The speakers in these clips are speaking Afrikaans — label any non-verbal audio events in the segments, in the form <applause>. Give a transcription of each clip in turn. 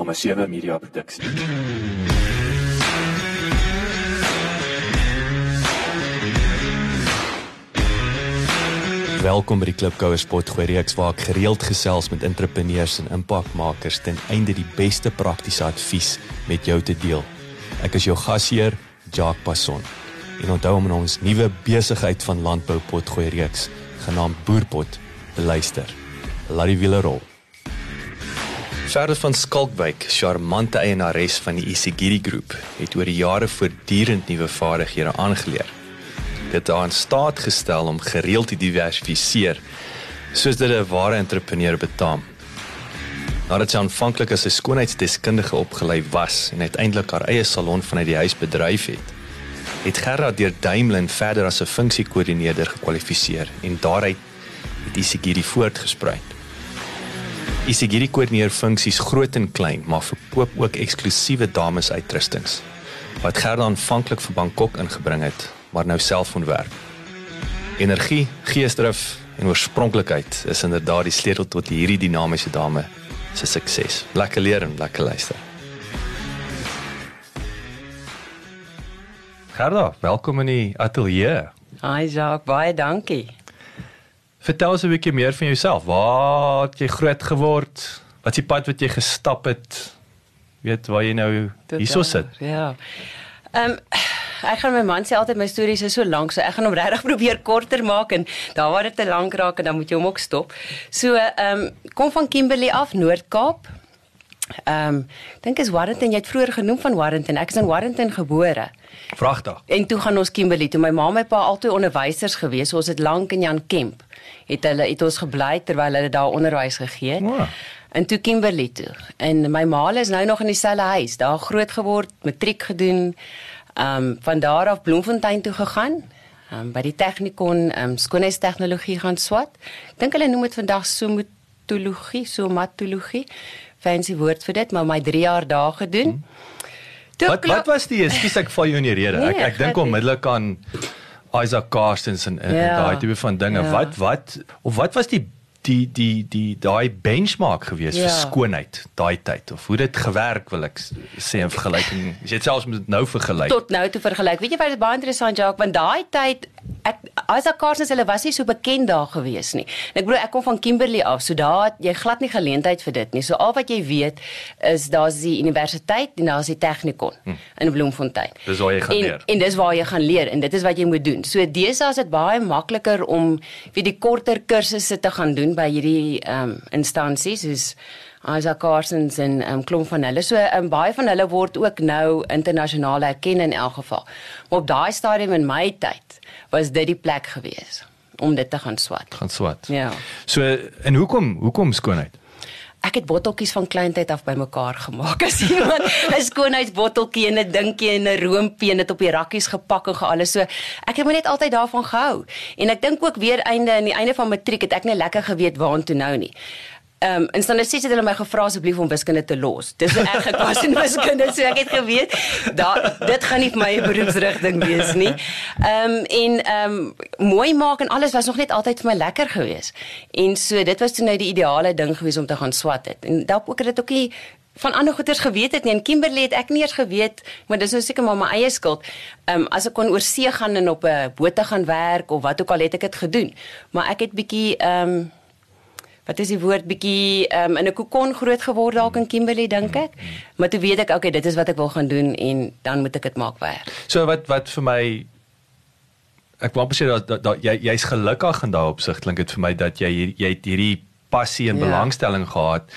Nommer 7 Media Produksie. Welkom by die Klipkouer Spotgooi reeks waar ek gereeld gesels met entrepreneurs en impakmakers ten einde die beste praktiese advies met jou te deel. Ek is jou gasheer, Jacques Passon. En onthou om ons nuwe besigheid van landbou potgooi reeks genaamd Boerpot te luister. Laat die wiele rol. Charles van Skalkwyk, charmante eienares van die Isigiri Groep, het oor die jare voortdurend nuwe vaardighede aangeleer dit aan staat gestel om gereeld te diversifiseer soos dit 'n ware entrepreneur betaam. Nadat sy aanvanklik as 'n skoonheidsdeskundige opgelei was en uiteindelik haar eie salon vanuit die huis bedryf het, het Gerard deur Daimler verder as 'n funksiekoördineerder gekwalifiseer en daaruit het Isigiri voortgesprei. Isigiri koördineer funksies groot en klein, maar verkoop ook eksklusiewe damesuitrustings wat Gerard aanvanklik vir Bangkok ingebring het maar nou self ontwerp. Energie, geesdrif en oorspronklikheid is inderdaad die sleutel tot hierdie dinamiese dame se sukses. Lekker leer en lekker luister. Gerda, welkom in die ateljee. Hi Jacques, baie dankie. Vertel ons 'n bietjie meer van jouself. Waar het jy groot geword? Wat is die pad wat jy gestap het? Weet waar jy nou hierso sit? Ja. Ehm um, ek gaan my man sê altyd my stories is so lank, so ek gaan hom regtig <laughs> probeer korter maak en daar waar dit te lank raak en dan moet jy hom ook stop. So ehm um, kom van Kimberley af, Noord-Kaap. Ehm um, dink is Warrington, jy het vroeër genoem van Warrington. Ek is in Warrington gebore. Vragtig. En toe gaan ons Kimberley, toe my ma en my pa altyd onderwysers gewees, ons het lank in Jan Kemp. Het hulle het ons gebly terwyl hulle daar onderwys gegee het. Wow. En toe Kimberley toe. En my ma is nou nog in dieselfde huis, daar groot geword, matriek gedoen. Ehm um, van daar af Bloemfontein toe gegaan. Ehm um, by die Technikon ehm um, skoonheidstegnologie gaan swat. Dink hulle noem dit vandag somatologie, somatologie. Fancy woord vir dit, maar my 3 jaar daar gedoen. Hmm. Wat wat was die ekskuus ek val jou in die rede. Nee, ek ek dink onmiddellik aan Isaac Carstens en, en ja, daai tipe van dinge. Ja. Wat wat of wat was die die die die daai benchmark gewees ja. vir skoonheid daai tyd of hoe dit gewerk wil ek sê in vergelyking as jy dit selfs met nou vergelyk tot nou te vergelyk weet jy wat is baie interessant Jacques want daai tyd ek a Carsons hulle was nie so bekend daar gewees nie. En ek bedoel ek kom van Kimberley af so daar jy glad nie geleentheid vir dit nie. So al wat jy weet is daar's die universiteit en daar's die Technikon hm. in Bloemfontein. Dis waar jy gaan en, leer. en dis waar jy gaan leer en dit is wat jy moet doen. So deesdae is dit baie makliker om vir die korter kursusse te gaan doen doen by hierdie ehm um, instansies soos Isaac Carsons en ehm um, klomp van hulle. So um, baie van hulle word ook nou internasionaal erken in elk geval. Maar op daai stadium in my tyd was dit die plek gewees om dit te gaan swat. Gaan swat. Ja. So en hoekom hoekom skoonheid? Ek het botteltjies van kleintyd af bymekaar gemaak. <laughs> As iemand 'n skoonheidsbotteltjie en 'n dinkie en 'n roompie en dit op die rakkies gepak en gealles so. Ek het my net altyd daarvan gehou. En ek dink ook weer einde aan die einde van matriek het ek net lekker geweet waartoe nou nie. Ehm um, dan sê hulle my gevra asseblief om wiskunde te los. Dis 'n erge klas in wiskunde, so ek het geweet dat dit gaan nie my beroepsrigting wees nie. Ehm um, en ehm um, mooi maak en alles was nog net altyd vir my lekker geweest. En so dit was toe nou die ideale ding geweest om te gaan swat het. En dalk ook het dit ook nie van ander goeters geweet het nie. En Kimberley het ek nie eers geweet, maar dis nou seker maar my eie skuld. Ehm um, as ek kon oor see gaan en op 'n boot te gaan werk of wat ook al het ek dit gedoen. Maar ek het bietjie ehm um, wat is die woord bietjie um, in 'n kokon groot geword dalk in Kimberley dink ek. Maar toe weet ek okay, dit is wat ek wil gaan doen en dan moet ek dit maak werk. So wat wat vir my ek wou presies dat, dat, dat jy jy's gelukkig in daai opsig klink dit vir my dat jy jy het hierdie passie en ja. belangstelling gehad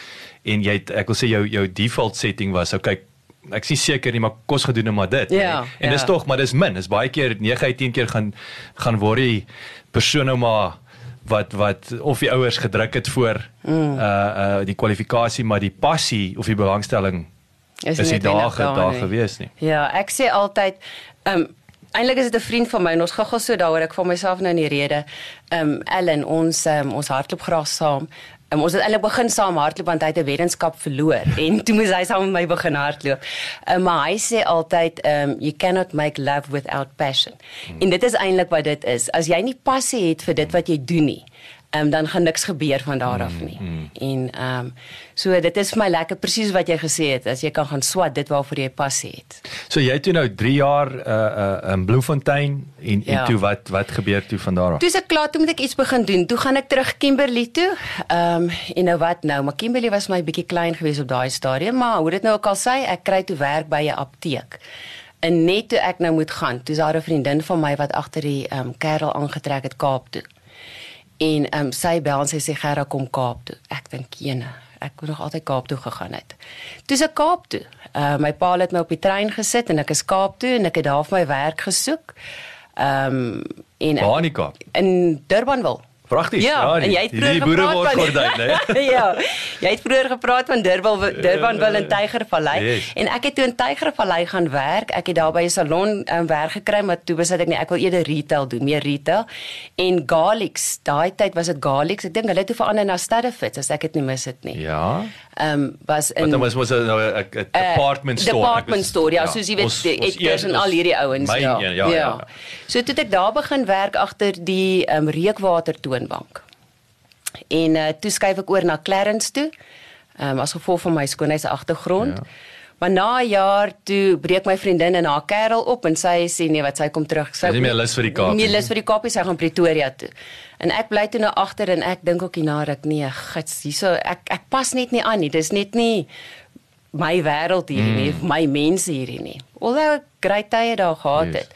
en jy het ek wil sê jou jou default setting was okay ek sien seker nie maar kos gedoen maar dit ja, en ja. dis tog maar dis min is baie keer 9 uit 10 keer gaan gaan worry persoon nou maar wat wat of die ouers gedruk het voor mm. uh uh die kwalifikasie maar die passie of die belangstelling is, is nie daar daar gewees nie. Ja, ek sê altyd um eintlik is dit 'n vriend van my en ons gaga so daaroor ek van myself nou in die rede. Um Ellen ons um, ons hardloop graag saam. Um, ons het eintlik begin saam hardloop want hy het 'n weddenskap verloor <laughs> en toe moes hy saam met my begin hardloop. Um, maar hy sê altyd um you cannot make love without passion. Hmm. En dit is eintlik wat dit is. As jy nie passie het vir dit wat jy doen nie, um, dan gaan niks gebeur van daar af nie. Mm, mm. En ehm um, so dit is vir my lekker presies wat jy gesê het, as jy kan gaan swat dit waarvoor jy passie het. So jy het toe nou 3 jaar uh uh in Bloemfontein en ja. en toe wat wat gebeur toe van daar af? Toe se klaar toe moet ek iets begin doen. Toe gaan ek terug Kimberley toe. Ehm um, en nou wat nou? Maar Kimberley was my bietjie klein geweest op daai stadium, maar hoe dit nou ook al sê, ek kry toe werk by 'n apteek. En net toe ek nou moet gaan, toe is daar 'n vriendin van my wat agter die ehm um, kerel aangetrek het Kaap toe. En ehm um, sy bel en sy sê Gerra kom Kaap toe. Ek dink ene, ek kon nog altyd Kaap toe gegaan het. Toe se Kaap toe. Uh my pa het my op die trein gesit en ek is Kaap toe en ek het daar vir my werk gesoek. Ehm um, en Waar in Kaap? In Durbanville. Pragtig. Ja, ja jy het vroeër gepraat van gordyn, <laughs> ja. Jy het vroeër gepraat van Durban Durban wil in Tygervallei yes. en ek het toe in Tygervallei gaan werk. Ek het daar by 'n salon um, werk gekry, maar toe besit ek nie ek wil eerder retail doen, meer retail. En Galix, daai tyd was dit Galix. Ek dink hulle het toe verander na Stadefits as ek dit nie mis het nie. Ja. Ehm um, was in Wat was was 'n nou 'n department store. Department store. Ja, ja, soos jy weet, ek het en al hierdie ouens ja. Ja, ja. ja. So toe ek daar begin werk agter die ehm um, reukwater toonbank. En uh, toe skuif ek oor na Clarence toe. Ehm um, as gevolg van my skoonheid se agtergrond. Ja. Maar na 'n jaar toe breek my vriendin en haar kerel op en sy sê nee wat sy kom terug. Sy is nie meer lus vir die Kaap nie. Nie lus vir die Kaap nie, sy gaan Pretoria toe. En ek bly toe nou agter en ek dink ook hierna ek nee, gits, hierso ek ek pas net nie aan nie. Dis net nie my wêreld hier mm. nie, my mense hier nie. Alhoewel ek great tye daar gehad yes. het.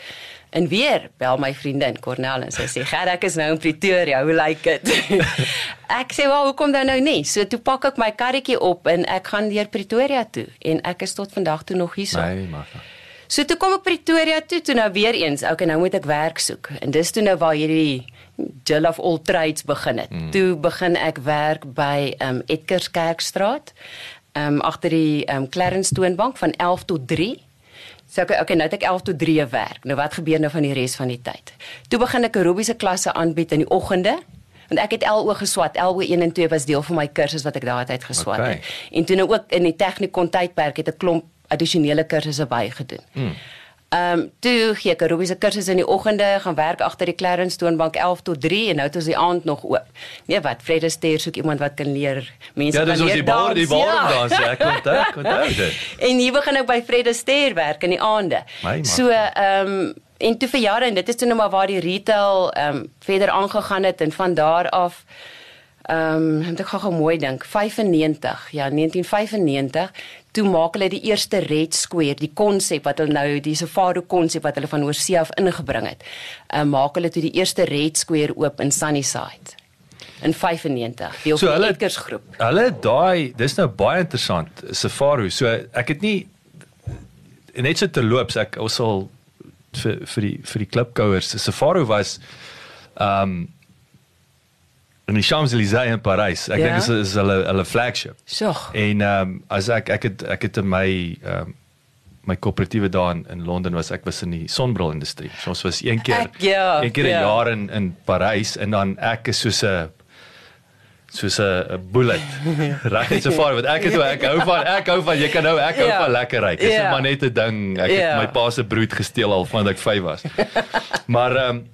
En weer bel my vriendin Cornel en sy sê: "Ger, ek is nou in Pretoria. Hoe lyk dit?" <laughs> ek sê: "Wel, hoekom dan nou nie?" So toe pak ek my karretjie op en ek gaan deur Pretoria toe en ek is tot vandag toe nog hier. Nee, maar. So toe kom ek Pretoria toe, toe nou weer eens. Okay, nou moet ek werk soek. En dis toe nou waar hierdie Jill of all trades begin het. Mm. Toe begin ek werk by um Edgerskerkstraat. Um agter die um Clarence Toonbank van 11 tot 3. So okay, okay, nou het ek 11 tot 3 werk. Nou wat gebeur nou van die res van die tyd? Toe begin ek aerobiese klasse aanbied in die oggende. Want ek het LO geswat. LO 1 en 2 was deel van my kursus wat ek daardie tyd geswat okay. het. En toe nou ook in die tegnikon tydperk het ek klomp addisionele kursusse bygedoen. Hmm. Ehm um, toe gee ek aerobiese kursusse in die oggende, gaan werk agter die Clarence Toonbank 11 tot 3 en nou ons die aand nog oop. Nee, wat Fred Astaire soek iemand wat kan leer mense ja, kan leer. Ja, dis ons die bar dans, ja, kom daar, kom daar. En hier begin ek by Fred Astaire werk in die aande. So ehm um, en toe vir jare en dit is toe nou maar waar die retail ehm um, verder aangegaan het en van daar af Ehm um, ek gaan gou mooi dink 95 ja 1995 toe maak hulle die eerste Red Square die konsep wat hulle nou die Safari konsep wat hulle van oorsee af ingebring het. Uh, maak hulle toe die eerste Red Square oop in Sunnyside in 95 deel so van die Edgars groep. Hulle daai dis nou baie interessant Safari so ek het nie net so te loop so ek sal vir vir die vir die klipkouers Safari was ehm um, in die Champs-Élysées in Parys. Ek ja? dink dit is hulle hulle flagship. So. En ehm um, as ek ek het ek het in my ehm um, my koöperatiewe daar in, in Londen was ek was in die sonbril industrie. So ons was een keer ek, ja, een keer 'n ja. jaar in in Parys en dan ek is soos 'n soos 'n bullet. <laughs> Reg net so ver wat ek het hoe ek hou van ek hou van jy kan nou ek hou ja. van lekker ry. Dis yeah. maar net 'n ding. Ek yeah. het my pa se brood gesteel al vandat ek 5 was. <laughs> maar ehm um,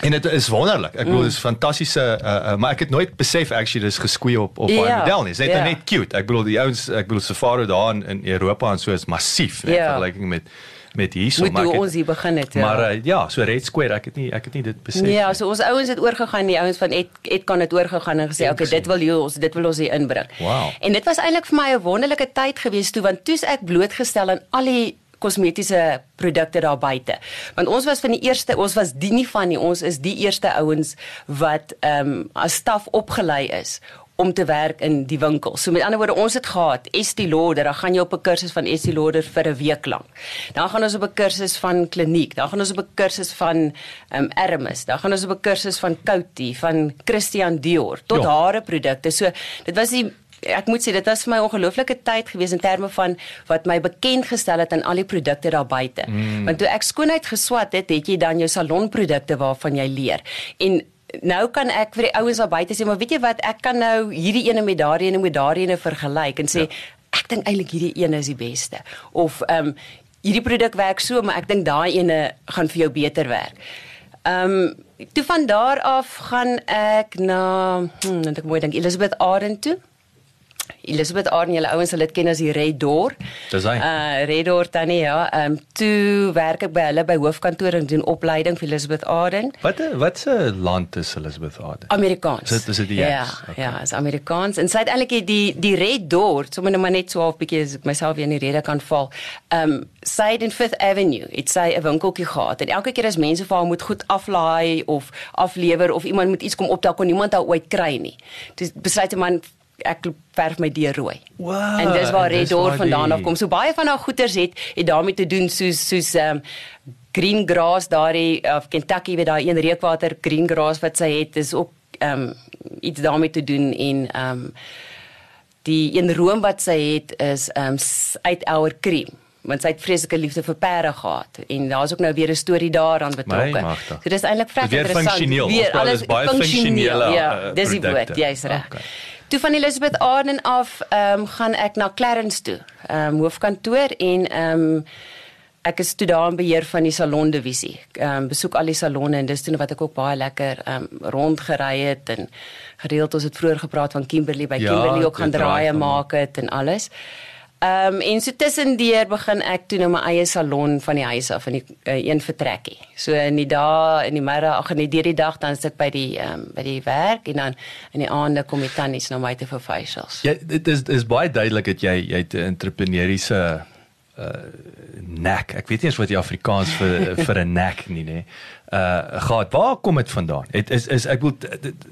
En dit is wonderlik. Ek bedoel mm. dis fantastiese uh, uh, maar ek het nooit besef actually dis geskwee op op baie yeah. model nie. Dit is net yeah. net cute. Ek bedoel die ouens ek bedoel Safari daar in, in Europa en so is massief in yeah. vergelyking met met hierso maar ek ons hier begin het ja. Maar uh, ja, so Red Square, ek het nie ek het nie dit besef ja, nie. Ja, so ons ouens het oorgegaan, die ouens van Ed Ed kan dit oorgegaan en gesê, "Oké, okay, dit wil jy ons dit wil ons hier inbring." Wow. En dit was eintlik vir my 'n wonderlike tyd gewees toe want toe's ek blootgestel aan al die kosmetiese produkte daar buite. Want ons was van die eerste, ons was die nie van nie, ons is die eerste ouens wat ehm um, as staf opgelei is om te werk in die winkel. So met ander woorde, ons het gehad Estee Lauder, dan gaan jy op 'n kursus van Estee Lauder vir 'n week lank. Dan gaan ons op 'n kursus van kliniek, dan gaan ons op 'n kursus van ehm um, Hermes, dan gaan ons op 'n kursus van Coty, van Christian Dior tot ja. hare produkte. So dit was die ek moet sê dit was vir my 'n ongelooflike tyd gewees in terme van wat my bekend gestel het aan al die produkte daar buite. Mm. Want toe ek skoonheid geswat het, het jy dan jou salonprodukte waarvan jy leer. En nou kan ek vir die ouens daar buite sê, maar weet jy wat, ek kan nou hierdie ene met daardie ene met daardie ene vergelyk en sê ja. ek dink eintlik hierdie een is die beste. Of ehm um, hierdie produk werk so, maar ek dink daai ene gaan vir jou beter werk. Ehm um, toe van daar af gaan ek na hm, ek mooi dink Elizabeth Arden toe. Elizabeth Arden, julle ouens sal dit ken as die Red Door. Dis hy. Uh Red Door tannie ja. Ehm um, toe werk ek by hulle by hoofkantoor en doen opleiding vir Elizabeth Arden. Wat wat se land is Elizabeth Arden? Amerikaans. Is dit is dit die Ja, okay. ja, is Amerikaans. En sy het eintlik die die Red Door, sommer net maar net so half bietjie as ek myself weer in die rede kan val. Ehm um, sy het in Fifth Avenue, het sy 'n winkeltjie gehad en elke keer as mense vir haar moet goed aflaai of aflewer of iemand moet iets kom optel kon niemand haar ooit kry nie. Dis besluit 'n man ek verf my deur rooi. Wow, en dis waar Red Door vandaan af kom. So baie van haar goeders het het daarmee te doen soos soos ehm um, green grass daardie of Kentucky weet daai een reukwater green grass wat sy het is ook ehm um, iets daarmee te doen en ehm um, die een room wat sy het is ehm um, uit ouer cream want sy het vreeslike liefde vir perde gehad en daar's ook nou weer 'n storie daaraan betrokke. So dis eintlik vrek Weer interessant. funksioneel. Weer Ons praat, alles baie funksioneel, funksionele, Ja, dis die woord, jy's reg. Okay. Toe van Elizabeth Arden af, ehm um, gaan ek na Clarence toe, ehm um, hoofkantoor en ehm um, ek is toe daar in beheer van die salon divisie. Ehm um, besoek al die salonne en dis toe wat ek ook baie lekker ehm um, rondgery het en gereeld ons het vroeër gepraat van Kimberley by Ja, Kimberley ook gaan draaie maak het en alles. Ehm um, en so tussendeur begin ek toe nou my eie salon van die huis af in die uh, een vertrekkie. So in die dae in die middag, ag nee, deur die dag dan sit by die ehm um, by die werk en dan in die aande kom die tannies na my toe vir facials. Ja, dit is is baie duidelik dat jy jy 'n entrepreneuriese uh nek. Ek weet nie eens wat die Afrikaans vir <laughs> vir 'n nek nie, nê. Uh gehad. Waar kom dit vandaan? Het is is ek wil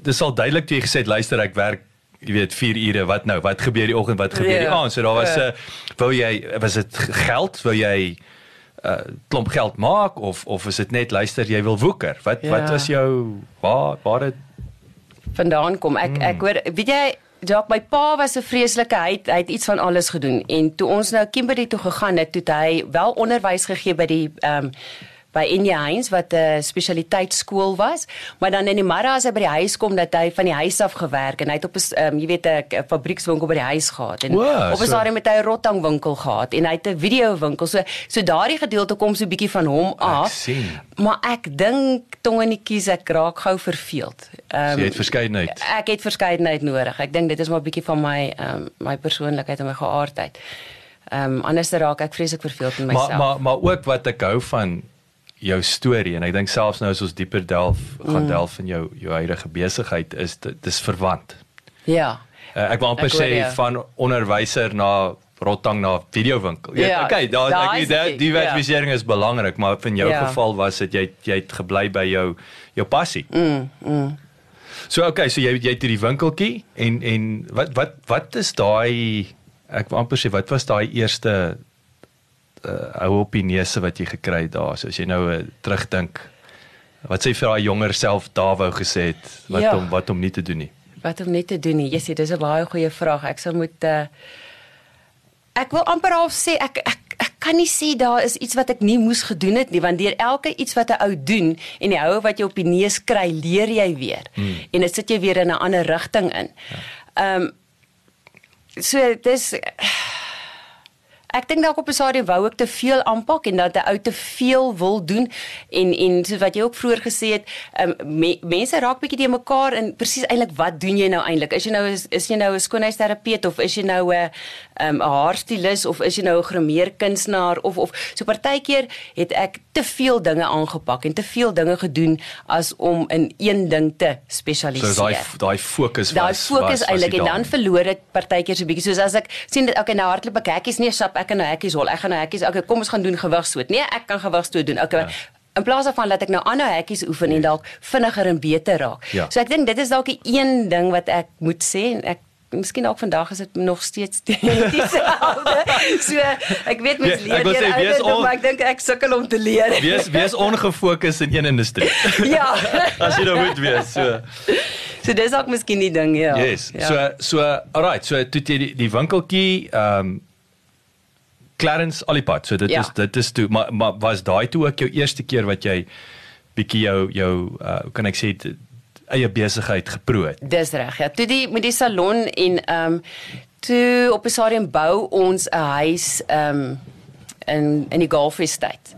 dis sal duidelik toe jy gesê het luister ek werk jy weet 4 ure wat nou wat gebeur die oggend wat gebeur die Ja. aand so daar was 'n Ja. uh, wou jy was dit geld wou jy uh klomp geld maak of of is dit net luister jy wil woeker wat ja. wat Ja. was jou waar waar dit vandaan kom. Ek Hmm. ek hoor weet jy Jacques, my pa was 'n vreeslike hy het, hy het iets van alles gedoen en toe ons nou Kimberley toe gegaan het, toe het hy wel onderwys gegee by die ehm um, by Inja Heinz wat 'n spesialiteitskool was, maar dan in die middag as hy by die huis kom dat hy van die huis af gewerk en hy het op 'n um, jy weet 'n fabriekswinkel by die huis gehad en Wow, op 'n so- stadium het hy 'n rottangwinkel gehad en hy het 'n videowinkel. So so daardie gedeelte kom so 'n bietjie van hom af. sien. Maar ek dink tong in die kies ek raak gou verveeld. Ehm so jy het verskeidenheid ek het verskeidenheid nodig. Ek dink dit is maar 'n bietjie van my ehm um, my persoonlikheid en my geaardheid. Ehm um, anders raak ek vreeslik verveeld in myself. Maar maar maar ook wat ek hou van jou storie en ek dink selfs nou as ons dieper delf gaan Mm. delf in jou jou huidige besigheid is dis verwant. ja. Uh, ek wil amper sê jou. van onderwyser na rottang na videowinkel. Ja, Ja, okay, daar daar ek is die, die ja. diversifisering is belangrik, maar in jou Ja. geval was dit jy jy het gebly by jou jou passie. Mm, mm. So okay, so jy jy het hierdie winkeltjie en en wat wat wat is daai ek wil amper sê wat was daai eerste uh, ou opiniese wat jy gekry het daar? So as jy nou uh, terugdink wat sê vir daai jonger self daar wou gesê het wat Ja. om wat om nie te doen nie. Wat om net te doen nie. Jessie, dis 'n baie goeie vraag. Ek sal moet uh, ek wil amper half sê ek ek ek kan nie sê daar is iets wat ek nie moes gedoen het nie want deur elke iets wat 'n ou doen en die houe wat jy op die neus kry, leer jy weer. Hmm. En dit sit jy weer in 'n ander rigting in. Ehm um, so dis Ek dink dalk op 'n stadium wou ek te veel aanpak en dat 'n ou te veel wil doen en en soos wat jy ook vroeër gesê het, um, me, mense raak bietjie te mekaar en presies eintlik wat doen jy nou eintlik? Is jy nou is, is jy nou 'n skoonheidsterapeut of is jy nou 'n um, 'n haarstylist of is jy nou 'n grimeerkunstenaar of of so partykeer het ek te veel dinge aangepak en te veel dinge gedoen as om in een ding te So spesialiseer. daai daai fokus Daai fokus was, was eintlik nie en dan verloor dit partykeer so 'n bietjie soos as ek sien dit okay nou hardloop ek hekkies nee sap ek kan nou hekkies hol ek gaan nou hekkies okay kom ons gaan doen gewigstoot nee ek kan gewigstoot doen okay ja. in plaas daarvan laat ek nou aanhou hekkies oefen en dalk vinniger en beter raak Ja. so ek dink dit is dalk die een ding wat ek moet sê en ek Miskien ook vandag is dit nog steeds <laughs> dieselfde. So ek weet mens Ja, leer deur sê, wees ouderdom, on- maar ek dink ek sukkel om te leer. Wees wees ongefokus in een industrie. <laughs> ja. <laughs> as jy nou moet wees. So So dis ook miskien die ding, ja. Yes. Ja. So so alright, so toe jy die, die winkeltjie ehm um, Clarence Olipad. So dit Ja. is dit is toe maar maar was daai toe ook jou eerste keer wat jy bietjie jou jou uh, kan ek sê eie besigheid geproe het. Dis reg. Ja, toe die met die salon en ehm um, toe op 'n stadium bou ons 'n huis ehm um, in in die golffestyd.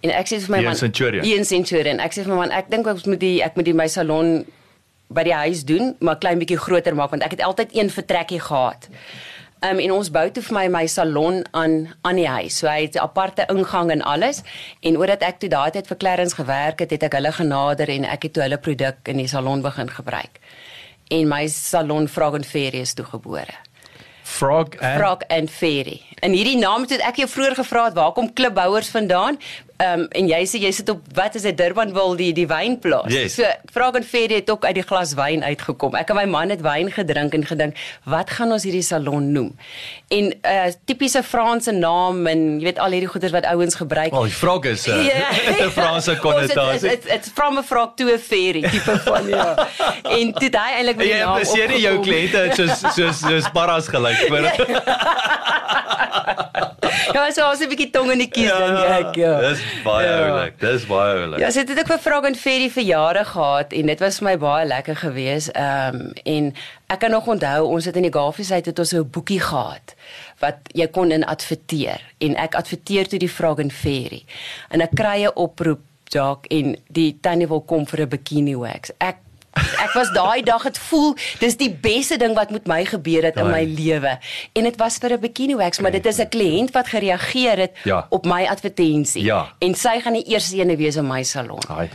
En ek sê vir my Hier in man, Centurion? Hier in Centurion. Ek sê vir my man, ek dink ek moet die ek moet die my salon by die huis doen, maar klein bietjie groter maak want ek het altyd een vertrekkie gehad. Um, en ons bou toe vir my my salon aan aan die huis. So hy het 'n aparte ingang en alles. En omdat ek toe daai tyd vir Clarence gewerk het, het ek hulle genader en ek het toe hulle produk in die salon begin gebruik. En my salon Frog and Fairy is toe gebore. Frog and Frog and Fairy. En hierdie naam het ek jou vroeër gevra het waar kom klipbouers vandaan? Ehm um, en jy sê jy sit op wat is dit Durbanville die die wynplaas. Yes. So Frog and Fairy het ook uit die glas wyn uitgekom. Ek en my man het wyn gedrink en gedink, wat gaan ons hierdie salon noem? En 'n uh, tipiese Franse naam en jy weet al hierdie goeders wat ouens gebruik. Wel, die frog is <laughs> <laughs> 'n uh, Franse Ons konnotasie. het- It's it's from a frog to a fairy tipe van ja. en dit hy eintlik met Jy die naam. impliseer nie jou opgekom. kliënte soos soos soos paras gelyk vir. <laughs> Ja, so as 'n bietjie tong in die kies dink ek, ja. Dis baie Ja. oulik. Dis baie oulik. Ja, so dit het ek vir Frog and Fairy verjare gehad en dit was vir my baie lekker geweest. Ehm um, en ek kan nog onthou ons het in die Gafies uit het ons 'n boekie gehad wat jy kon in adverteer en ek adverteer toe die Frog and Fairy. En ek kry 'n oproep Jock en die tannie wil kom vir 'n bikini wax. Ek Ek was daai dag het voel dis die beste ding wat met my gebeur het in my lewe en dit was vir 'n bikini wax maar dit is 'n kliënt wat gereageer het Ja. op my advertensie Ja. en sy gaan die eerste ene wees in my salon. Haai.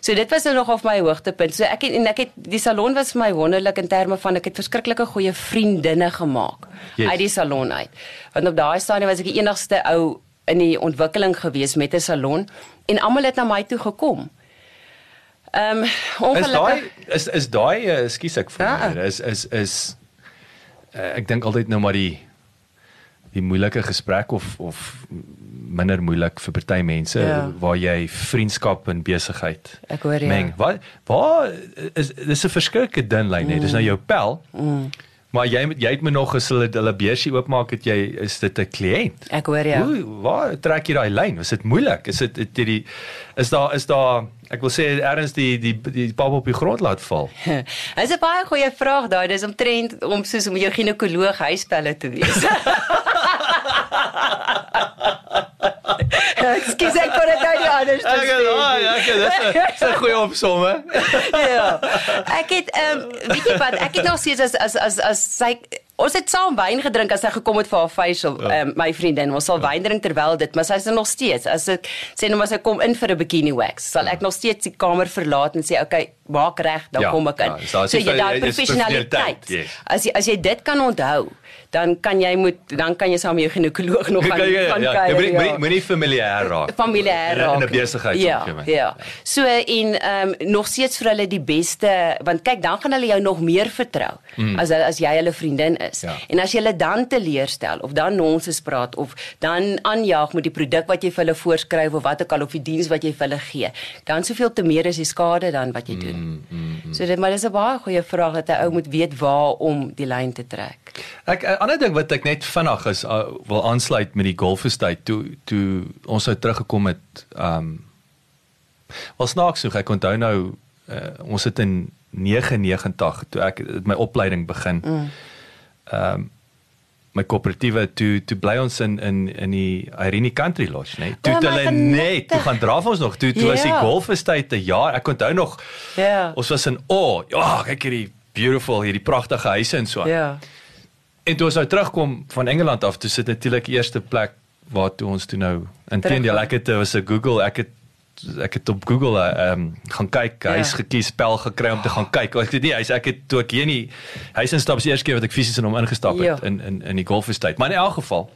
So dit was nou nog op my hoogtepunt. So ek het, en ek het die salon was vir my wonderlik in terme van ek het verskriklike goeie vriendinne gemaak Yes. uit die salon uit. Want op daai stadium was ek die enigste ou in die ontwikkeling gewees met 'n salon en almal het na my toe gekom. Ehm um, Is ongelukkig daai is is daai uh, skus ek vir Ja. is is is uh, ek dink altyd nou maar die die moeilike gesprek of of minder moeilik vir party mense Ja. waar jy vriendskap en besigheid Ek hoor, ja. meng. Wat waar is dis 'n verskriklike dun lyn hè. Dis nou jou pel. Mm. Maar jy jy het my nog as hulle hulle beursie oopmaak het jy is dit 'n kliënt. ek hoor ja. Hoe waar trek jy daai lyn? Is dit moeilik? Is dit het jy die is daar is daar ek wil sê ergens die die die pap op die grond laat val. <laughs> Dis 'n baie goeie vraag daai. Dis omtrent om soos om jou ginekoloog huispelle te wees. <laughs> Ekskuus ek kon dit nou nie anders Ek sê. het ah, ja, ek het dis 'n dis 'n goeie opsomme. ja. Ek het ehm um, weet jy wat, ek het nog steeds as as as as sy ons het saam wyn gedrink as sy gekom het vir haar facial, Ja. um, my vriendin. Ons sal wyn drink terwyl dit, maar sy is er nog steeds. As ek sê nou maar sy kom in vir 'n bikini wax, sal ek nog steeds die kamer verlaat en sê okay, maak reg, dan Ja, kom ek in. ja, so so jy daai professionaliteit. yes. As jy as jy dit kan onthou, dan kan jy moet dan kan jy saam met jou ginekoloog nog gaan Ja, ja, gaan ja. Kuier, moenie ja moenie familiêr raak. 'n- raak. In 'n besigheid Ja, ja. So en ehm um, nog steeds vir hulle die beste want kyk dan gaan hulle jou nog meer vertrou mm. as as jy hulle vriendin is. Ja. En as jy hulle dan teleurstel of dan nonsens praat of dan aanjaag met die produk wat jy vir hulle voorskryf of wat ook al of die diens wat jy vir hulle gee, dan soveel te meer is die skade dan wat jy doen. Mm, mm, mm. So dit maar dis 'n baie goeie vraag dat 'n ou moet weet waar om die lyn te trek. Ek 'n ander ding wat ek net vinnig is uh, wil aansluit met die golfestyd toe toe ons nou teruggekom het um wel snaaks genoeg ek onthou nou uh, ons het in 99 toe ek my opleiding begin. Mm. Um my koöperatiewe toe toe bly ons in in in die Irene Country Lodge, né? Nee? Toe O, het my hulle net toe gaan draf ons nog toe toe was die Ja. golfestyd 'n jaar. Ek onthou nog Ja. ons was in o, oh, ja, kyk hierdie beautiful hierdie pragtige huise en so. aan. Ja. En toe ons nou terugkom van Engeland af, toe sit natuurlik eerste plek waar toe ons toe nou inteendeel ek het was 'n Google, ek het ek het op Google uh, um, gaan kyk, Ja. hy's gekies spel gekry om te gaan kyk. Ek weet nie, hy's ek het toe ek hier nie hy's instap se eerste keer wat ek fisies in hom ingestap het Ja. in in in die golfestyd. Maar in elk geval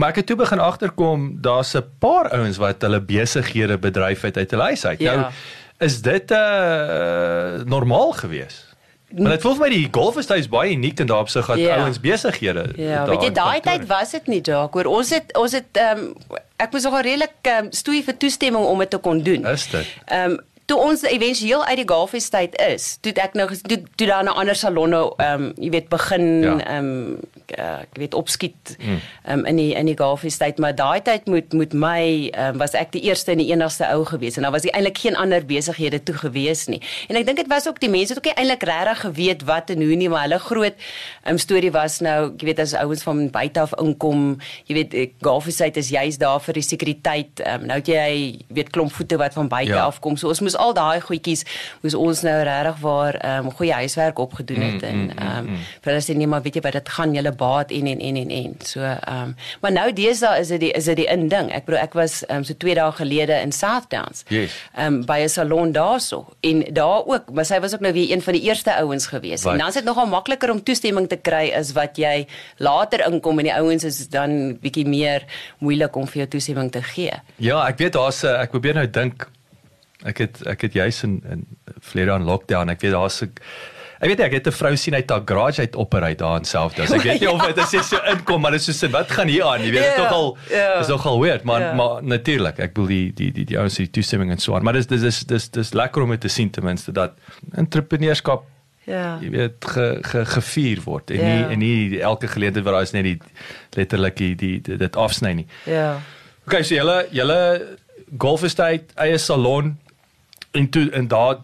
Maar ek het toe begin agterkom daar's 'n paar ouens wat hulle besighede bedryf het uit hulle huis uit. Ja. Nou is dit uh normaal geweest? Maar dit voel vir my die golfestyd is baie uniek in daardie opsig dat Ja. ouens besighede Ja, daar weet jy daai tyd was dit nie dalk hoor. Ons het ons het ehm um, ek moes nogal redelik ehm um, stoei vir toestemming om dit te kon doen. Is dit? Ehm um, toe ons éventueel uit die Golfes tyd is, toe ek nou toe, toe daar 'n ander salonne ehm um, jy weet begin ehm ja. um, uh, ek weet opskiet ehm um, in die in die Golfes tyd, maar daai tyd moet moet my um, was ek die eerste en die enigste ou gewees en daar was eintlik geen ander besighede toe gewees nie. En ek dink dit was ook die mense het ook eintlik regtig geweet wat en hoe nie, maar hulle groot ehm um, storie was nou, jy weet as ouens van buite af inkom, jy weet Golfes tyd is juist daar vir die sekuriteit. Ehm um, nou het jy weet klomp voete wat van buite ja. af kom. So ons moes al daai goedjies moes ons nou regtig waar ehm um, goeie huiswerk opgedoen het mm, en mm, mm, ehm um, vir hulle sê nee maar weet jy wat dit gaan julle baat en en en en en. So ehm um, maar nou deesdae is dit die is dit die inding. Ek bedoel ek was ehm um, so 2 dae gelede in Southdowns. Yes. Ehm um, by 'n salon daarso en daar ook, maar sy was ook nou weer een van die eerste ouens gewees. Wat? En dan is dit nogal makliker om toestemming te kry as wat jy later inkom en die ouens is dan bietjie meer moeilik om vir jou toestemming te gee. Ja, ek weet daar's ek probeer nou dink ek het ek het juis in in vlede aan lockdown, ek weet daar's 'n Ek weet ek het 'n vrou sien uit haar garage uit operate daar in self. Dus ek weet nie of dit is so inkom maar dit is so wat gaan hier aan? Jy weet dit yeah, nogal yeah. is nogal weird, maar yeah. maar natuurlik, ek wil die die die die ouens die toestemming en so aan. Maar dis dis dis dis dis lekker om te sien ten minste dat entrepreneurskap ja jy weet ge, ge, gevier word en yeah. nie en nie elke geleentheid waar daar is net die letterlik die, die, die dit afsny nie. Ja. Okay, so julle julle golf estate eie salon en toe en daar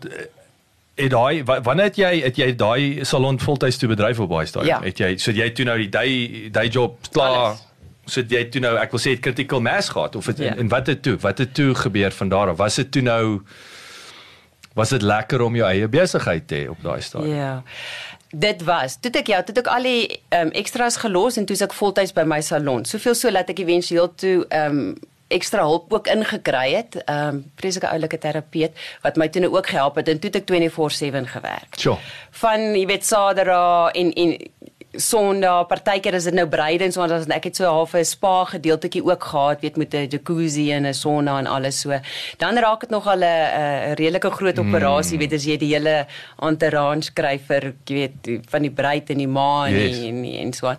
het daai wanneer het jy het jy daai salon voltyds toe bedryf op baie stadium ja. het jy so jy toe nou die day day job klaar Alles. so jy toe nou ek wil sê het critical mass gehad of het, ja. en, en wat het toe wat het toe gebeur van daar af was dit toe nou was dit lekker om jou eie besigheid te hê op daai stadium ja Dit was. Toe ek ja, toe ek al die um, extras gelos en toe ek voltyds by my salon. Soveel so dat ek eventueel toe ehm um, ekstra hulp ook ingekry het. Ehm um, vreeslike oulike terapeut wat my toe nou ook gehelp het en toe het ek 24/7 gewerk. Sure. Van jy weet Sadera en en Sondag, partykeer is dit nou breide en so en dan ek het so half 'n spa gedeeltetjie ook gehad, weet met 'n jacuzzi en 'n sauna en alles so. Dan raak dit nog al 'n redelike groot operasie, mm. weet as jy die hele entourage kry vir jy weet van die bruid en die ma en yes. en, en so aan.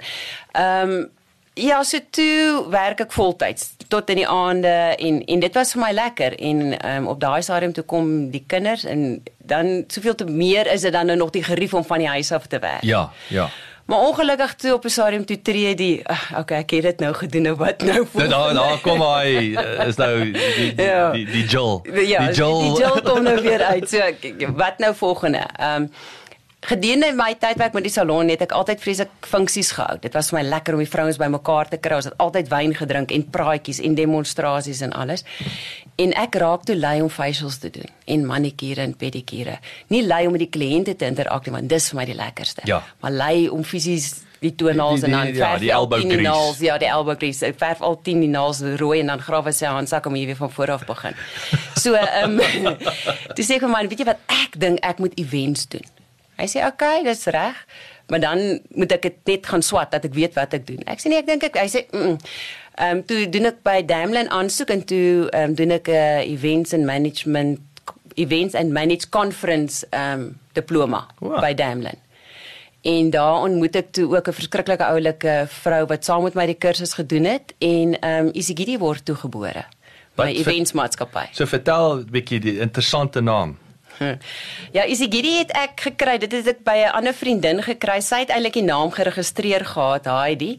Ehm um, Ja, so toe werk ek voltyds tot in die aande en en dit was vir my lekker en um, op daai stadium toe kom die kinders en dan soveel te meer is dit dan nou nog die gerief om van die huis af te werk. Ja, ja. Maar ongelukkig toe op 'n stadium toe tree die okay, ek het dit nou gedoen nou wat nou voor. Nou daar kom hy is nou die die <laughs> ja. die, die Joel. Ja, die Joel. Die, die Joel kom nou weer uit. So wat nou volgende? Ehm um, Gedurende my tydwerk met die salon het ek altyd vreeslik funksies gehou. Dit was vir my lekker om die vrouens bymekaar te kry. Ons het altyd wyn gedrink en praatjies en demonstrasies en alles. En ek raak toe lui om facials te doen en manikure en pedikure. Nie lui om met die kliënte te interakteer want dis vir my die lekkerste. Ja. Maar lui om fisies die toenails en dan ja, die elbow grease. Ja, die elbow grease. Ek verf al 10 die naels rooi en dan grawe sy handsak om hier weer van voor af begin. So, ehm <laughs> um, dis ek vir my, weet jy wat ek dink ek moet events doen. Hy sê oké, okay, dis reg, maar dan moet ek dit net gaan swat dat ek weet wat ek doen. Ek sê nee, ek dink ek hy sê ehm mm, um, toe doen ek by Damlin aansoek en toe ehm um, doen ek 'n uh, events and management events and manage conference ehm um, diploma wow. by Damlin. En daar ontmoet ek toe ook 'n verskriklike oulike vrou wat saam met my die kursus gedoen het en ehm um, Isigidi word toegebore by events maatskappy. So vertel 'n bietjie die interessante naam. <laughs> Ja, Isigidi het ek gekry. Dit het ek by 'n ander vriendin gekry. Sy het eintlik die naam geregistreer gehad, Heidi.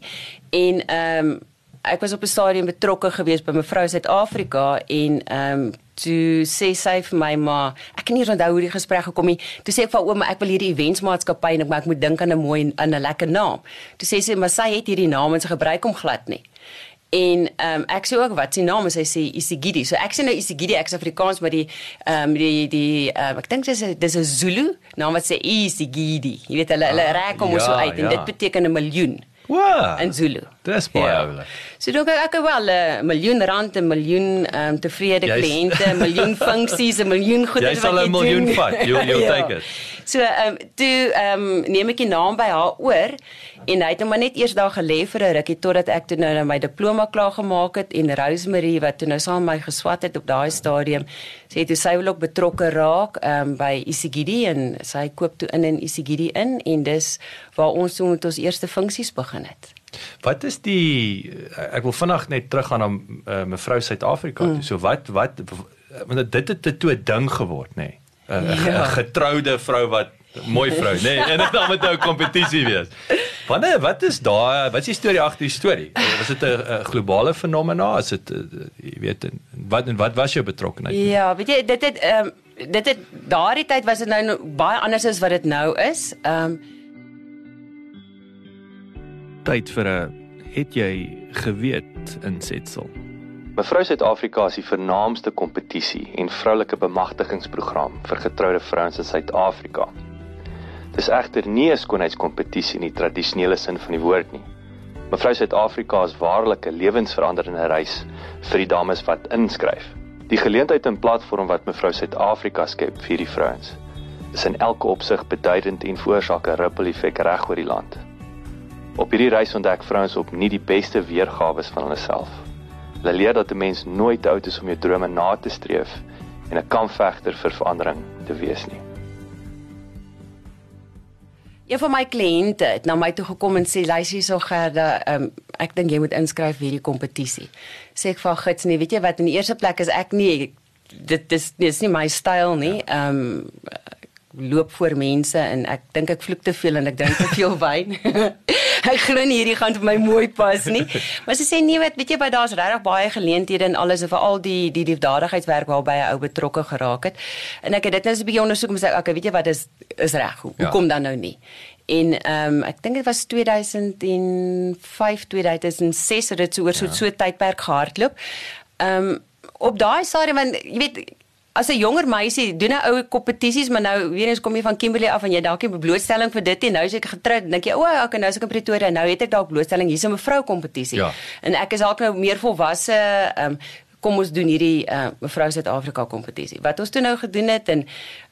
En ehm um, ek was op 'n stadium betrokke geweest by mevrou Suid-Afrika en ehm um, toe sê sy vir my maar ek kan nie onthou hoe die gesprek gekom het. Toe sê ek vir ouma ek wil hierdie eventsmaatskappy en ek maar ek moet dink aan 'n mooi aan 'n lekker naam. Toe sê sy maar sy het hierdie naam en sy gebruik hom glad nie. En ehm um, ek sê ook wat sy naam is, hy sê Isigidi. So ek sê nou Isigidi, ek is Afrikaans maar die ehm um, die die um, ek dink dis dis 'n Zulu naam wat sê Isigidi. Jy weet hulle hulle ah, rek hom ja, so uit en ja. dit beteken 'n miljoen. Wow. In Zulu. Dis baie ja. oulik. So dan ek ek wel 'n uh, miljoen rand, 'n miljoen ehm um, tevrede kliënte, 'n miljoen <laughs> funksies, 'n miljoen goede wat jy doen. Jy sal 'n miljoen vat. You you <laughs> ja. take it. So ehm um, toe ehm um, neem ek die naam by haar oor en hy het hom net eers daar gelê vir 'n rukkie totdat ek toe nou my diploma klaar gemaak het en Rosemary wat toe nou saam met my geswat het op daai stadium sê toe sy wil ook betrokke raak ehm um, by Isigidi en sy koop toe in in Isigidi in en dis waar ons toe met ons eerste funksies begin het. Wat is die ek wil vinnig net teruggaan na uh, mevrou Suid-Afrika. Mm. So wat wat want dit het 'n toe ding geword, nê. Nee. 'n Ja. getroude vrou wat mooi vrou, nê. Nee, en dit dan met nou 'n kompetisie wees. Wanneer wat is daai wat is die storie agter die storie? Was dit 'n globale fenomena? Is dit uh, jy weet wat en wat was jou betrokkeheid? Ja, weet jy, dit het ehm um, dit het daardie tyd was dit nou no- baie anders as wat dit nou is. Ehm um, Tyd vir 'n het jy geweet insetsel. Mevrou Suid-Afrika is die vernaamste kompetisie en vroulike bemagtigingsprogram vir getroude vrouens in Suid-Afrika. Dis egter nie 'n skoonheidskompetisie in die tradisionele sin van die woord nie. Mevrou Suid-Afrika is waarlik 'n lewensveranderende reis vir die dames wat inskryf. Die geleentheid en platform wat Mevrou Suid-Afrika skep vir hierdie vrouens is in elke opsig beduidend en veroorsaak 'n ripple effek reg oor die land. Op hierdie reis ontdek vrouens opnuut die beste weergawe van hulle self. Hulle leer dat 'n mens nooit oud is om jou drome na te streef en 'n kampvegter vir verandering te wees nie. een van my kliënte het na my toe gekom en sê luister hierso Gerda, um, ek dink jy moet inskryf vir hierdie kompetisie. Sê ek vir gits nee, weet jy wat in die eerste plek is ek nie dit dis dis nie my styl nie. Ehm um, loop voor mense en ek dink ek vloek te veel en ek drink te veel <laughs> wyn. Ek glo nie hierdie gaan vir my mooi pas nie. <laughs> Maar sy sê nee, wat weet jy wat daar's regtig baie geleenthede en alles en veral die die liefdadigheidswerk waarby hy ou betrokke geraak het. En ek het dit net so 'n bietjie ondersoek om sê okay, weet jy wat is is reg. Hoe, Ja. hoe kom dan nou nie? En ehm um, ek dink dit was 2005 2006 het dit so oor so so 'n tydperk gehardloop. Ehm um, op daai stadium want jy weet as 'n jonger meisie doen 'n ou kompetisies maar nou weer eens kom jy van Kimberley af en jy dalk 'n blootstelling vir dit en nou is ek getroud en dink jy o, okay, nou is ek in Pretoria nou het ek dalk blootstelling hier's 'n mevrou kompetisie. Ja. En ek is dalk nou meer volwasse ehm um, kom ons doen hierdie uh, mevrou Suid-Afrika kompetisie. Wat ons toe nou gedoen het en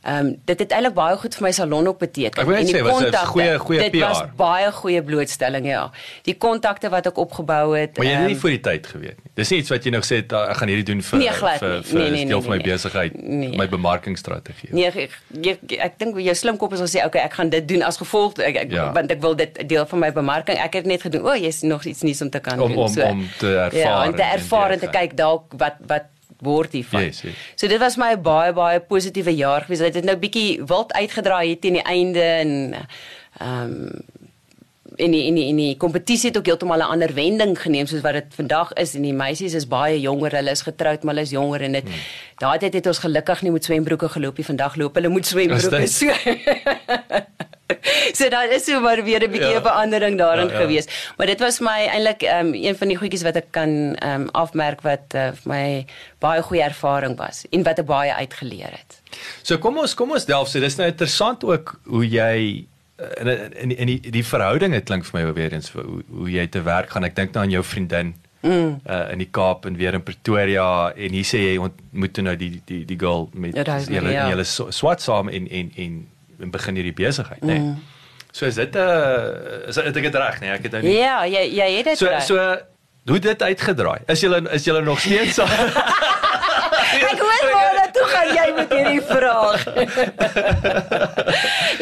ehm um, dit het eintlik baie goed vir my salon ook beteken. Ek wil net sê, was 'n goeie- goeie Dit was PR. baie goeie blootstelling ja. Die kontakte wat ek opgebou het. Maar jy het ehm, nie voor die tyd geweet nie. Dis nie iets wat jy nog sê "Ah, ek gaan hierdie doen vir Nee, glad vir vir Nee, nee, deel nee, van my nee, besigheid, Nee. my bemarkingsstrategie. Nee, ek, ek, ek dink jou slim kop is om sê okay, ek gaan dit doen as gevolg ek, ek Ja. want ek wil dit deel van my bemarking. Ek het net gedoen, o, oh, jy's nog iets nuuts om te kan Om- doen. om- om te ervaar Ja, en te en- en ervaar en te kyk dalk wat wat word hiervan. Yes, yes. So dit was my 'n baie baie positiewe jaar gewees. Dit het nou bietjie wild uitgedraai hier teen die einde en ehm um, en die en die en die kompetisie het ook heeltemal 'n ander wending geneem soos wat dit vandag is en die meisies is baie jonger, hulle is getroud, maar hulle is jonger en dit hmm. daai tyd het ons gelukkig nie met swembroeke geloop nie. Vandag loop hulle met swembroeke. So <laughs> So daar is so maar weer 'n bietjie 'n Ja. verandering daarin Ja, ja. gewees. Maar dit was my eintlik um, een van die goedjies wat ek kan um, afmerk wat uh, vir my baie goeie ervaring was en wat ek baie uitgeleer het. So kom ons kom ons delf so dis nou interessant ook hoe jy eh, in in in die die verhouding het klink vir my weer eens vir hoe hoe jy te werk gaan. Ek dink nou aan jou vriendin mm. uh, in die Kaap en weer in Pretoria en hier sê jy ontmoet nou die die die girl met Ja, julle Maria. en julle so- swat saam en en en en begin hierdie besigheid, né? Nee. So is dit 'n uh, is het ek dit reg, nee, ek het nou nie. Ja, jy jy het dit So reg. so hoe het dit uitgedraai? Is julle is julle nog steeds <laughs> saam? Ek hoor waar dat toe gaan jy met hierdie vraag.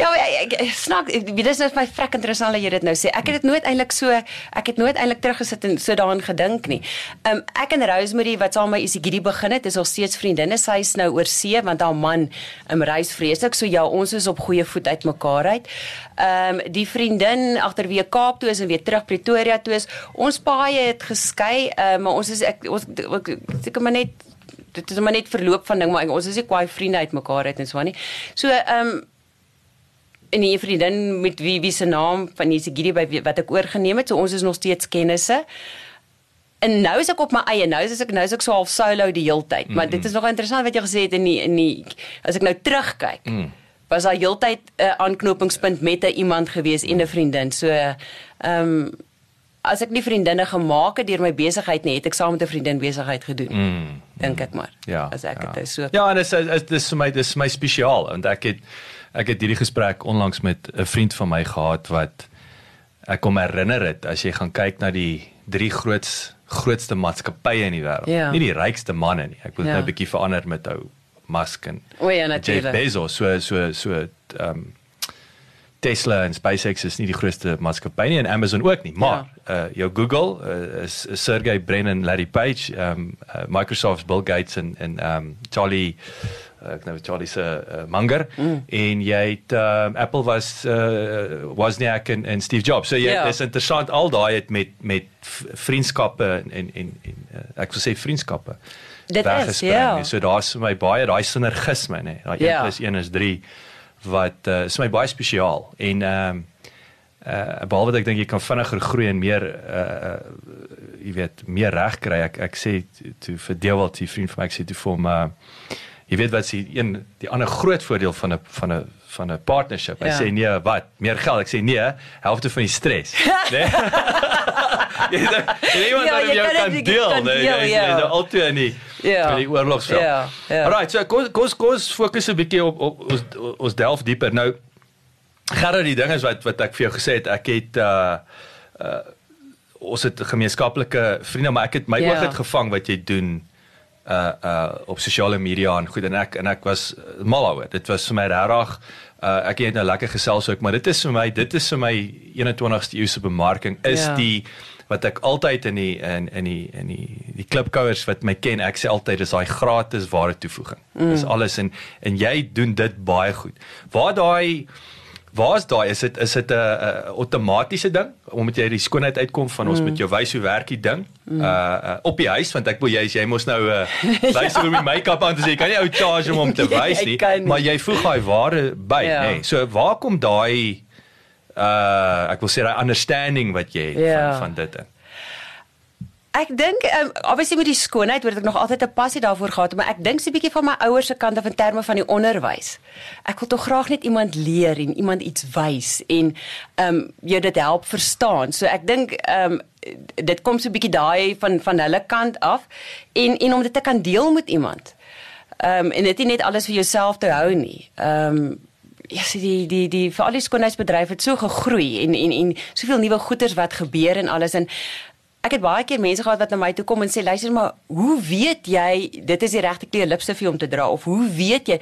ja, ek, ek snaak, ek- dit is net my vrek interessant dat jy dit nou sê. Ek het dit nooit eintlik so ek het nooit eintlik teruggesit en so daaraan gedink nie. Um ek en Rosemary wat saam met my Isigiri begin het, is al steeds vriendinne. Sy is nou oor see want haar man um, reis vreeslik. So ja, ons is op goeie voet uit mekaar uit. Um die vriendin agter wie Kaap toe is en weer terug Pretoria toe is. Ons paai het geskei, um, maar ons is ek ons ek, seker maar net dit is maar net verloop van ding maar ons is nie kwaai vriende uit mekaar uit en so aan nie. So ehm um, en die vriendin met wie wie se naam van die Sigiri by wat ek oorgeneem het, so ons is nog steeds kennisse. En nou is ek op my eie. Nou is ek nou is ek so half solo die heeltyd. Maar dit is nog interessant wat jy gesê het in die in die as ek nou terugkyk. Mm. Was daar heeltyd 'n uh, aanknopingspunt met 'n iemand gewees en 'n vriendin. So ehm um, as ek nie vriendinne gemaak het deur my besigheid nie, het ek saam met 'n vriendin besigheid gedoen. Mm. Dink ek maar. Ja. As ek ja. dit so Ja, en dis is dis vir my dis vir my spesiaal want ek het ek het hierdie gesprek onlangs met 'n vriend van my gehad wat ek kom herinner het as jy gaan kyk na die drie groots grootste maatskappye in die wêreld. Ja. Nie die rykste manne nie. Ek wil Ja. nou 'n bietjie verander met ou Musk en O ja, Jeff natuurlik. Bezos so so so ehm um, Tesla en SpaceX is nie die grootste maatskappy nie en Amazon ook nie, maar ja. uh jou Google uh, is, is Sergey Brin en Larry Page, um uh, Microsoft's Bill Gates en en um Charlie ek nou Charlie se uh, Munger mm. en jy het uh, Apple was uh, Wozniak en, en Steve Jobs. So jy yeah. Ja. is interessant al daai het met met vriendskappe en en en, en uh, ek wil sê vriendskappe. Dit is ja. So daar's vir my baie daai sinergisme nê. Daai 1 yeah. 1 is 3 wat uh, is my baie spesiaal en ehm uh, uh behalwe dat ek dink jy kan vinniger groei en meer uh, jy weet meer reg kry ek ek sê toe vir Dewald die vriend van my ek sê toe vir hom uh jy weet wat s'ie een die ander groot voordeel van 'n van 'n van 'n partnership. Hy ja. sê nee, wat? Meer geld. Ek sê nee, helfte van die stres. <laughs> nee. <laughs> jy jy iemand ja, wat jy kan deel, nee. Jy is ja. altyd in die ja. in die oorlogsveld. Ja. ja. Alright, so kom kom kom fokus 'n bietjie op op ons ons delf dieper. Nou gaan die ding is wat wat ek vir jou gesê het, ek het uh uh ons het gemeenskaplike vriende, maar ek het my ja. oog het gevang wat jy doen uh uh op sosiale media en goed en ek en ek was mal oor. Dit was vir my regtig uh ek het nou lekker gesels ook, maar dit is vir my dit is vir my 21ste eeuse bemarking is ja. die wat ek altyd in die in in die in die die klipkouers wat my ken, ek sê altyd dis daai gratis ware toevoeging. Mm. Dis alles en en jy doen dit baie goed. Waar daai Waar is daai? Is dit is dit 'n outomatiese ding omdat jy die skoonheid uitkom van ons mm. met jou wys hoe werk die ding? Mm. Uh, uh op die huis want ek wil jy jy mos nou uh <laughs> wys hoe my make-up aan te sê. Kan jy ou charge om om te <laughs> wys nie, maar jy voeg daai ware by, ja. nê. Nee. So waar kom daai uh ek wil sê daai understanding wat jy het ja. van van dit in? Ek dink um, obviously met die skoonheid word ek nog altyd 'n passie daarvoor gehad, maar ek dink so 'n bietjie van my ouers se kant af in terme van die onderwys. Ek wil tog graag net iemand leer en iemand iets wys en ehm um, jy dit help verstaan. So ek dink ehm um, dit kom so 'n bietjie daai van van hulle kant af en en om dit te kan deel met iemand. Ehm um, en dit nie net alles vir jouself te hou nie. Ehm um, Ja, sien die die die vir al die skoonheidsbedryf het so gegroei en en en soveel nuwe goeders wat gebeur en alles en ek het baie keer mense gehad wat na my toe kom en sê luister maar hoe weet jy dit is die regte kleur lipstif om te dra of hoe weet jy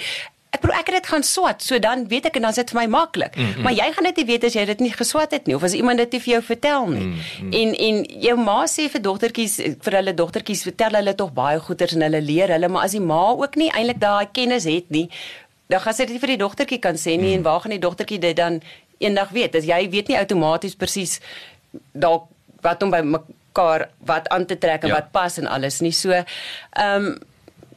ek probeer ek het dit gaan swat so dan weet ek en dan is dit vir my maklik mm -hmm. maar jy gaan dit nie weet as jy dit nie geswat het nie of as iemand dit nie vir jou vertel nie mm -hmm. en en jou ma sê vir dogtertjies vir hulle dogtertjies vertel hulle tog baie goeters en hulle leer hulle maar as die ma ook nie eintlik daai kennis het nie dan gaan sy dit vir die dogtertjie kan sê nie mm. en waar gaan die dogtertjie dit dan eendag weet as jy weet nie outomaties presies dalk wat om by mekaar wat aan te trek en ja. wat pas en alles nie so ehm um,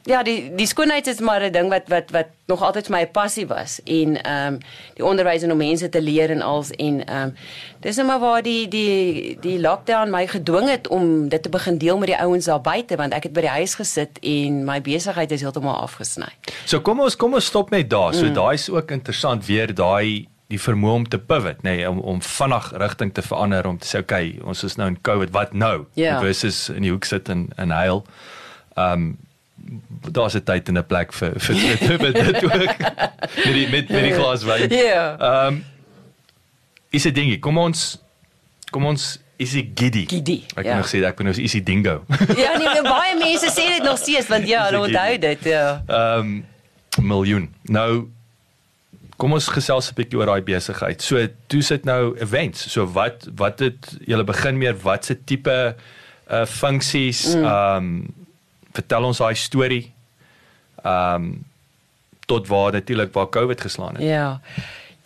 ja die die skoonheid is maar 'n ding wat wat wat nog altyd vir my 'n passie was en ehm um, die onderwys en om mense te leer en als en ehm um, dis net maar waar die die die lockdown my gedwing het om dit te begin deel met die ouens daar buite want ek het by die huis gesit en my besigheid is heeltemal afgesny. So kom ons kom ons stop net daar. So mm. daai is ook interessant weer daai die vermoë om te pivot, nê, nee, om om vinnig rigting te verander om te sê okay, ons is nou in COVID, wat nou? Yeah. Ja. Versus in die hoek sit en en huil. Um daar's 'n tyd en 'n plek vir vir dit met dit ook. met die met met die glas wyn. Ja. Um is 'n dingie. Kom ons kom ons is hy giddy. Giddy. Ek ja. nog sê ek ben nou is hy dingo. <laughs> ja, nee, baie mense sê dit nog steeds want ja, hulle onthou dit, ja. Um miljoen. Nou kom ons gesels 'n bietjie oor daai besigheid. So toe sit nou events. So wat wat het julle begin meer wat se tipe uh funksies mm. um vertel ons daai storie. Um tot waar natuurlik waar COVID geslaan het. Ja.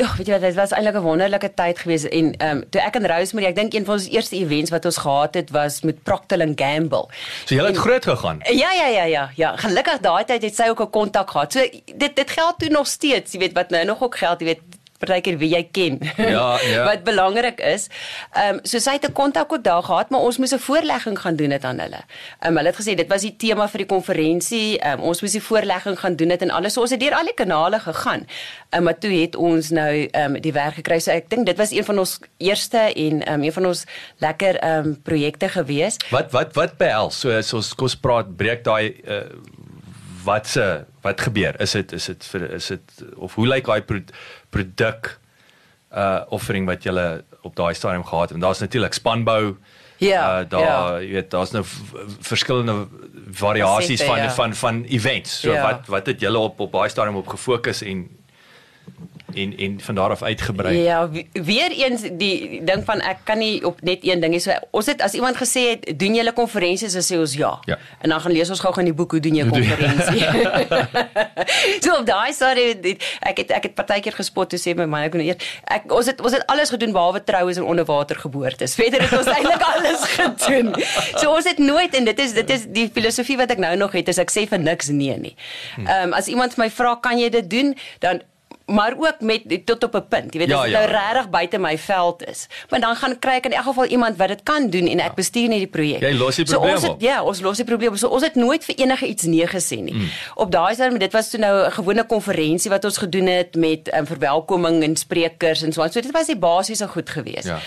Ja, weet jy wat, dit was eintlik 'n wonderlike tyd geweest en ehm um, toe ek en Rosemary, ek dink een van ons eerste events wat ons gehad het was met Procter and Gamble. So jy het en, groot gegaan. Ja, ja, ja, ja, ja. Gelukkig daai tyd het sy ook 'n kontak gehad. So dit dit geld toe nog steeds, jy weet wat nou nog ook geld, jy weet partykeer wie jy ken. Ja, ja. <laughs> wat belangrik is. Ehm um, so sy het 'n kontak ook daar gehad, maar ons moes 'n voorlegging gaan doen dit aan hulle. Ehm um, hulle het gesê dit was die tema vir die konferensie. Ehm um, ons moes die voorlegging gaan doen dit en alles. So ons het deur al die kanale gegaan. Ehm um, maar toe het ons nou ehm um, die werk gekry. So ek dink dit was een van ons eerste en ehm um, een van ons lekker ehm um, projekte gewees. Wat wat wat behels? So so ons kos praat breek daai uh, wat se wat gebeur? Is dit is dit vir is dit of hoe lyk daai produk uh offering wat jy op daai stadium gehad het? Want daar's natuurlik spanbou. Ja. Uh daar ja. jy weet daar's nou verskillende variasies van ja. van van events. So ja. wat wat het julle op op daai stadium op gefokus en en en van daar af uitgebrei. Ja, we- weer eens die ding van ek kan nie op net een ding hê. So ons het as iemand gesê het doen julle konferensies dan sê ons ja. Ja. En dan gaan lees ons gou gaan die boek hoe doen jy konferensie. <laughs> so op daai stadium ek het ek het partykeer gespot toe sê my man ek kon eers ek ons het ons het alles gedoen behalwe troues en onderwater geboortes. Verder het ons <laughs> eintlik alles gedoen. So ons het nooit en dit is dit is die filosofie wat ek nou nog het is ek sê vir niks nee nie. Ehm um, as iemand my vra kan jy dit doen dan maar ook met tot op 'n punt. Jy weet Ja, as dit ja. nou regtig buite my veld is. Maar dan gaan kry ek in elk geval iemand wat dit kan doen en ek bestuur net die projek. Jy los die so probleem ons het. Ja, ons los die probleem. So ons het nooit vir enige iets nee gesê nie. Mm. Op daai stadium dit was toe nou 'n gewone konferensie wat ons gedoen het met um, verwelkoming en sprekers en so aan. So dit was die basiese goed geweest. Ja.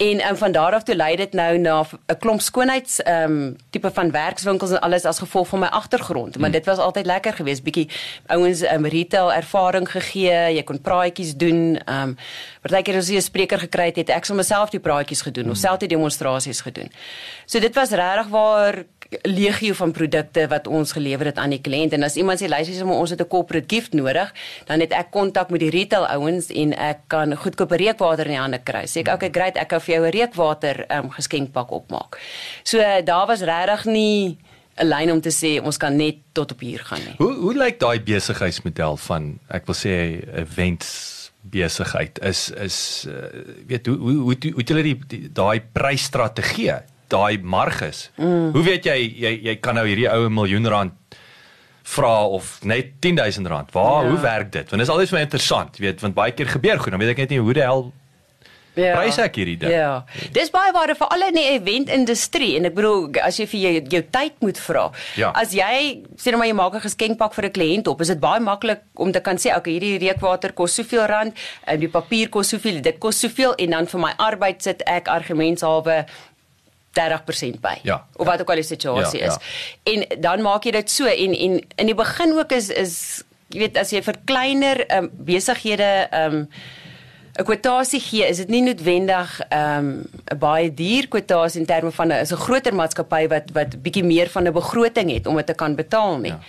En um, van daar af toe lei dit nou na 'n klomp skoonheids ehm um, tipe van werkswinkels en alles as gevolg van my agtergrond. Maar dit was altyd lekker geweest, bietjie ouens um, retail ervaring gegee, jy kon praatjies doen. Ehm um, partykeer as jy 'n spreker gekry het, het ek sommer self die praatjies gedoen of self die demonstrasies gedoen. So dit was regtig waar legio van produkte wat ons gelewer het aan die kliënt. En as iemand sê luister jy ons het 'n corporate gift nodig dan het ek kontak met die retail ouens en ek kan goedkoop reukwater in die hande kry. Sê ek okay great ek kan vir jou 'n reukwater um, geskenkpak opmaak. So uh, daar was regtig nie 'n lyn om te sê ons kan net tot op hier gaan nie. Hoe hoe lyk daai besigheidsmodel van ek wil sê events besigheid is is uh, weet hoe hoe hoe hoe het julle die, die daai prysstrategie daai marges mm. hoe weet jy jy jy kan nou hierdie ou 'n miljoen rand vra of net 10000 rand waar Ja. hoe werk dit want dit is altyd my interessant jy weet want baie keer gebeur goed dan weet ek net nie hoe die hel Ja. Prys ek hierdie ding? Ja. Dis baie waar vir alle in die event industrie en ek bedoel as jy vir jou, jou tyd moet vra. Ja. As jy sê nou maar jy maak 'n geskenkpak vir 'n kliënt op, is dit baie maklik om te kan sê okay, hierdie reukwater kos soveel rand, en die papier kos soveel, dit kos soveel en dan vir my arbeid sit ek argumentshalwe 30% by. Ja. Of wat ook al die situasie Ja, ja. is. En dan maak jy dit so en en in die begin ook is is jy weet as jy vir kleiner um, besighede um 'n kwotasie gee, is dit nie noodwendig um 'n baie duur kwotasie in terme van 'n is 'n groter maatskappy wat wat bietjie meer van 'n begroting het om dit te kan betaal nie. Ehm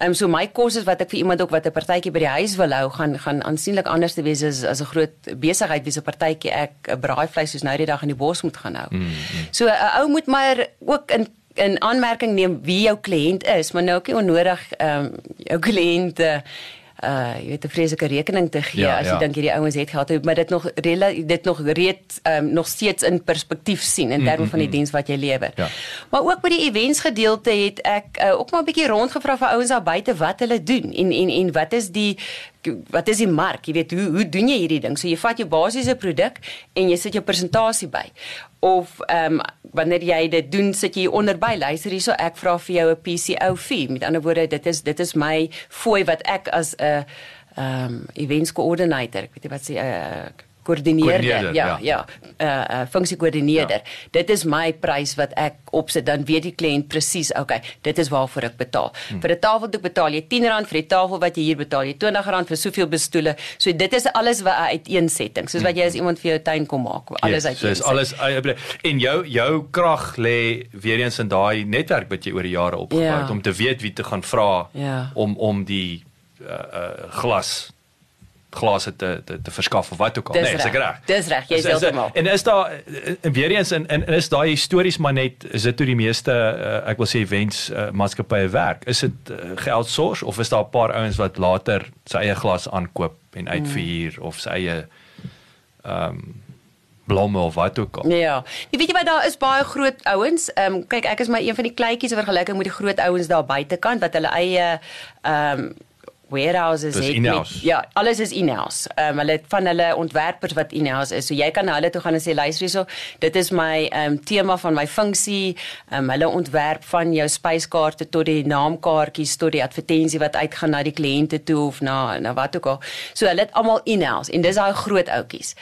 Ja. um, so my kos wat ek vir iemand ook wat 'n partytjie by die huis wil hou, gaan gaan aansienlik anders te wees as as 'n groot besigheid wie se partytjie ek 'n braaivleis soos nou die dag in die bos moet gaan hou. Mm, mm. So 'n ou moet maar ook in in aanmerking neem wie jou kliënt is, maar nou ook nie onnodig ehm um, jou kliënt uh, uh jy weet 'n vreeslike rekening te gee Ja, as jy ja. dink hierdie ouens het geld, maar dit nog dit nog reed um, nog steeds in perspektief sien in terme van die diens wat jy lewer. Ja. Maar ook by die events gedeelte het ek uh, ook maar 'n bietjie rondgevra vir ouens daar buite wat hulle doen en en en wat is die wat is die mark? Jy weet hoe hoe doen jy hierdie ding? So jy vat jou basiese produk en jy sit jou presentasie by. Of ehm um, wanneer jy dit doen, sit jy onderby. Luister hierso, ek vra vir jou 'n PCO fee. Met ander woorde, dit is dit is my fooi wat ek as 'n ehm um, events coördinator, ek weet nie wat sê 'n uh, koördineerder, Koördineerder, ja, ja. ja, uh, uh funksiekoördineerder. Ja. Dit is my prys wat ek opsit, dan weet die kliënt presies, okay, dit is waarvoor ek betaal. Hmm. Vir 'n tafeldoek betaal jy R10 vir die tafel wat jy hier betaal, jy R20 vir soveel bestoele. So dit is alles wat 'n uiteensetting, soos wat jy as iemand vir jou tuin kom maak, alles yes, so is alles en jou jou krag lê weer eens in daai netwerk wat jy oor die jare opgebou Ja. het om te weet wie te gaan vra Ja. om om die uh, uh, glas glase te te te verskaf of wat ook al. Dis nee, is ek reg. Dis reg, jy Is- heeltemal. En is daar eh, en weer eens en en is daai stories maar net is dit hoe die meeste uh, ek wil sê events uh, maatskappye werk? Is dit uh, geoutsource of is daar 'n paar ouens wat later sy eie glas aankoop en uitverhuur mm. of sy eie ehm um, blomme of wat ook al? Ja. Jy weet jy wat daar is baie groot ouens. Ehm um, kyk ek is maar een van die kleintjies vergelyking met die groot ouens daar buitekant wat hulle eie ehm um, warehouses Dis het. met- Ja, alles is in-house. Ehm um, hulle het van hulle ontwerpers wat in-house is. So jy kan na hulle toe gaan en sê luister hierso, dit is my ehm um, tema van my funksie. Ehm um, hulle ontwerp van jou spyskaarte tot die naamkaartjies tot die advertensie wat uitgaan na die kliënte toe of na na wat ook al. So hulle het almal in-house en dis daai groot ouetjies.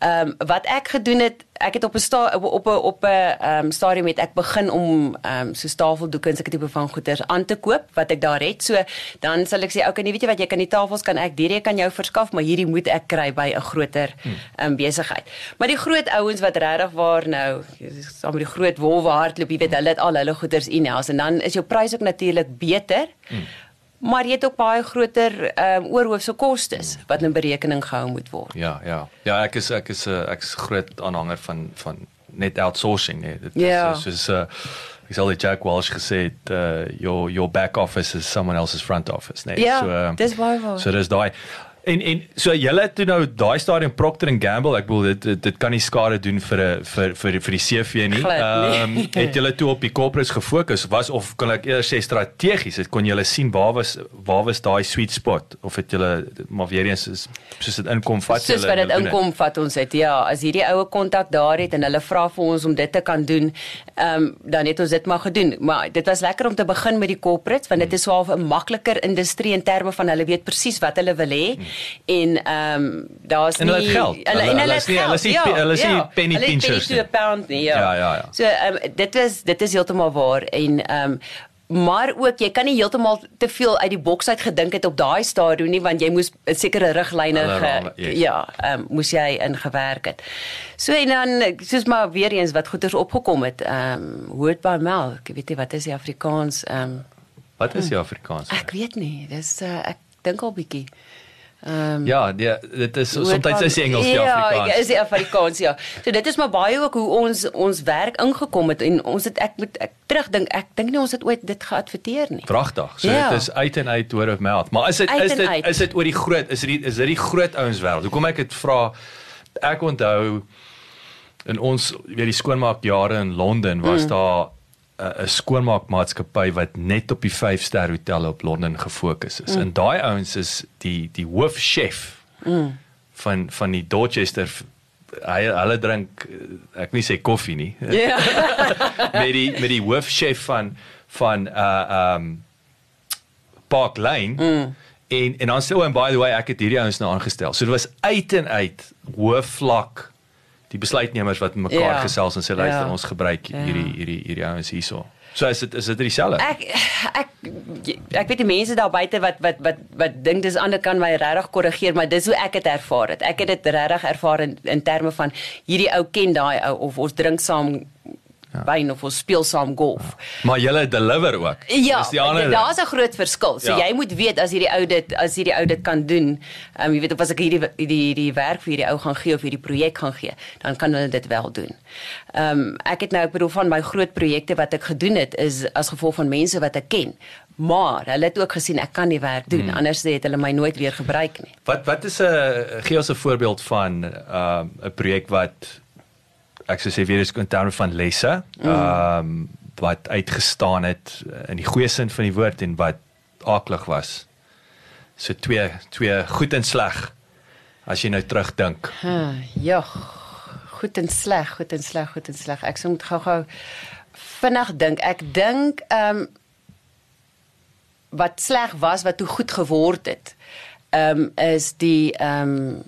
Ehm um, wat ek gedoen het, ek het op 'n op 'n op 'n ehm um, stadium het ek begin om ehm um, so tafeldoeke en sulke tipe van goeder aan te koop wat ek daar het. So dan sal ek sê, okay, nee, weet jy wat, jy kan die tafels kan ek direk aan jou verskaf, maar hierdie moet ek kry by 'n groter ehm um, besigheid. Maar die groot ouens wat regtig waar nou, saam met die groot wolwe hardloop, jy weet, hulle het al hulle goederes in-house en dan is jou prys ook natuurlik beter. Maar jy het ook baie groter ehm um, oorhoofse kostes wat in berekening gehou moet word. Ja, ja. Ja, ek is ek is 'n uh, ek is groot aanhanger van van net outsourcing, nee. Dit Ja. is soos uh ek sal die Jack Walsh gesê het uh your your back office is someone else's front office, nee. Ja, uh, dis baie waar. So dis daai En en so julle het toe nou daai stadium Procter and Gamble, ek bedoel dit dit, dit kan nie skade doen vir 'n vir vir vir die CV nie. Glad nie. het julle toe op die corporates gefokus was of kan ek eers sê strategies? Het kon julle sien waar was waar was daai sweet spot of het julle maar weer eens is soos dit inkom vat Soos wat dit inkom vat ons dit. Ja, as hierdie oue kontak daar het en hulle vra vir ons om dit te kan doen, ehm um, dan het ons dit maar gedoen. Maar dit was lekker om te begin met die corporates want dit is swaar 'n makliker industrie in terme van hulle weet presies wat hulle wil hê. En ehm um, daar's En nie hulle het geld. Hulle en hulle is het nie- geld. hulle is nie- ja, hulle is nie ja. penny Hulle pinchers penny to a pound nie. Ja, Ja, ja, ja. So ehm um, dit is dit is heeltemal waar en ehm um, maar ook jy kan nie heeltemal te veel uit die boks uit gedink het op daai stadium nie want jy moes sekere riglyne Hulle yes. ja, ehm um, moes jy ingewerk het. So en dan soos maar weer eens wat goeders opgekom het, ehm um, hoort by melk, ek weet nie wat is die Afrikaans ehm um, Wat is die Afrikaans? ek weet nie, dis uh, ek dink al bietjie. Ehm Ja, die, dit is soms is die Engels die Ja, Afrikaans. is die Afrikaans ja. So dit is maar baie ook hoe ons ons werk ingekom het en ons het ek moet ek terugdink ek dink nie ons het ooit dit geadverteer nie. Pragtig. So Ja. dit is uit en uit word of mouth. Maar is dit Uit is dit uit. is dit oor die groot is dit is dit die groot ouens wêreld. Hoekom ek dit vra ek onthou in ons weet die skoonmaakjare in Londen was mm. daar 'n skoonmaakmaatskappy wat net op die 5-ster hotelle op Londen gefokus is. Mm. En daai ouens is die die hoofchef mm. van van die Dorchester hy hulle drink eh, ek nie sê koffie nie. Ja. <laughs> <laughs> met die met die hoofchef van van uh um Park Lane. Mm. En en dan sê oh and by the way ek het hierdie ouens nou aangestel. So dit was uit en uit hoë vlak die besluitnemers wat mekaar Ja. gesels en sê luister Ja. ons gebruik Ja. hierdie hierdie hierdie ouens hierso. So is dit is dit dieselfde? Ek ek ek weet die mense daar buite wat wat wat wat dink dis ander kan my regtig korrigeer, maar dis hoe ek dit ervaar het. Ek het dit regtig ervaar in, in terme van hierdie ou ken daai ou of ons drink saam ja. wyn of ons speel saam golf. Ja. Maar julle deliver ook. Ja, daar's 'n groot verskil. So Ja. jy moet weet as hierdie ou dit as hierdie ou dit kan doen. Ehm um, jy weet of as ek hierdie hierdie hierdie werk vir hierdie ou gaan gee of hierdie projek gaan gee, dan kan hulle dit wel doen. Ehm um, ek het nou ek bedoel van my groot projekte wat ek gedoen het is as gevolg van mense wat ek ken. Maar hulle het ook gesien ek kan die werk doen. Hmm. Anders het hulle my nooit weer gebruik nie. Wat wat is 'n gee ons 'n voorbeeld van 'n um, 'n projek wat ek sou sê weer is in terme van lesse, ehm um, wat uitgestaan het in die goeie sin van die woord en wat aaklig was. So twee twee goed en sleg as jy nou terugdink. Ha, ja. Goed en sleg, goed en sleg, goed en sleg. Ek sou moet gou-gou vinnig dink. Ek dink ehm um, wat sleg was wat toe goed geword het. Ehm um, is die ehm um,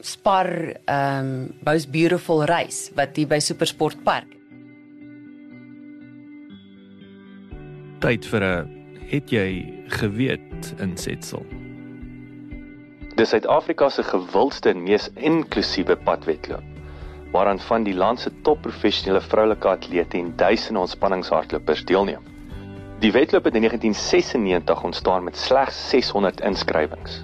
Spar ehm um, Most Beautiful Race wat hier by Supersport Park. Tyd vir 'n het jy geweet insetsel. Dis Suid-Afrika se gewildste en mees inklusiewe padwedloop, waaraan van die land se topprofessionele vroulike atlete en duisende ontspanningshardlopers deelneem. Die wedloop het in 1996 ontstaan met slegs 600 inskrywings.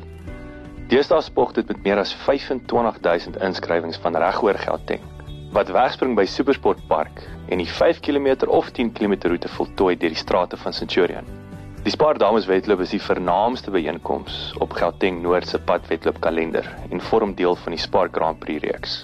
Deesdae spog dit met meer as 25000 inskrywings van regoor Gauteng, wat wegspring by Supersport Park en die 5 km of 10 km roete voltooi deur die strate van Centurion. Die Spar Dameswedloop is die vernaamste byeenkoms op Gauteng Noord se padwedloop kalender en vorm deel van die Spar Grand Prix reeks.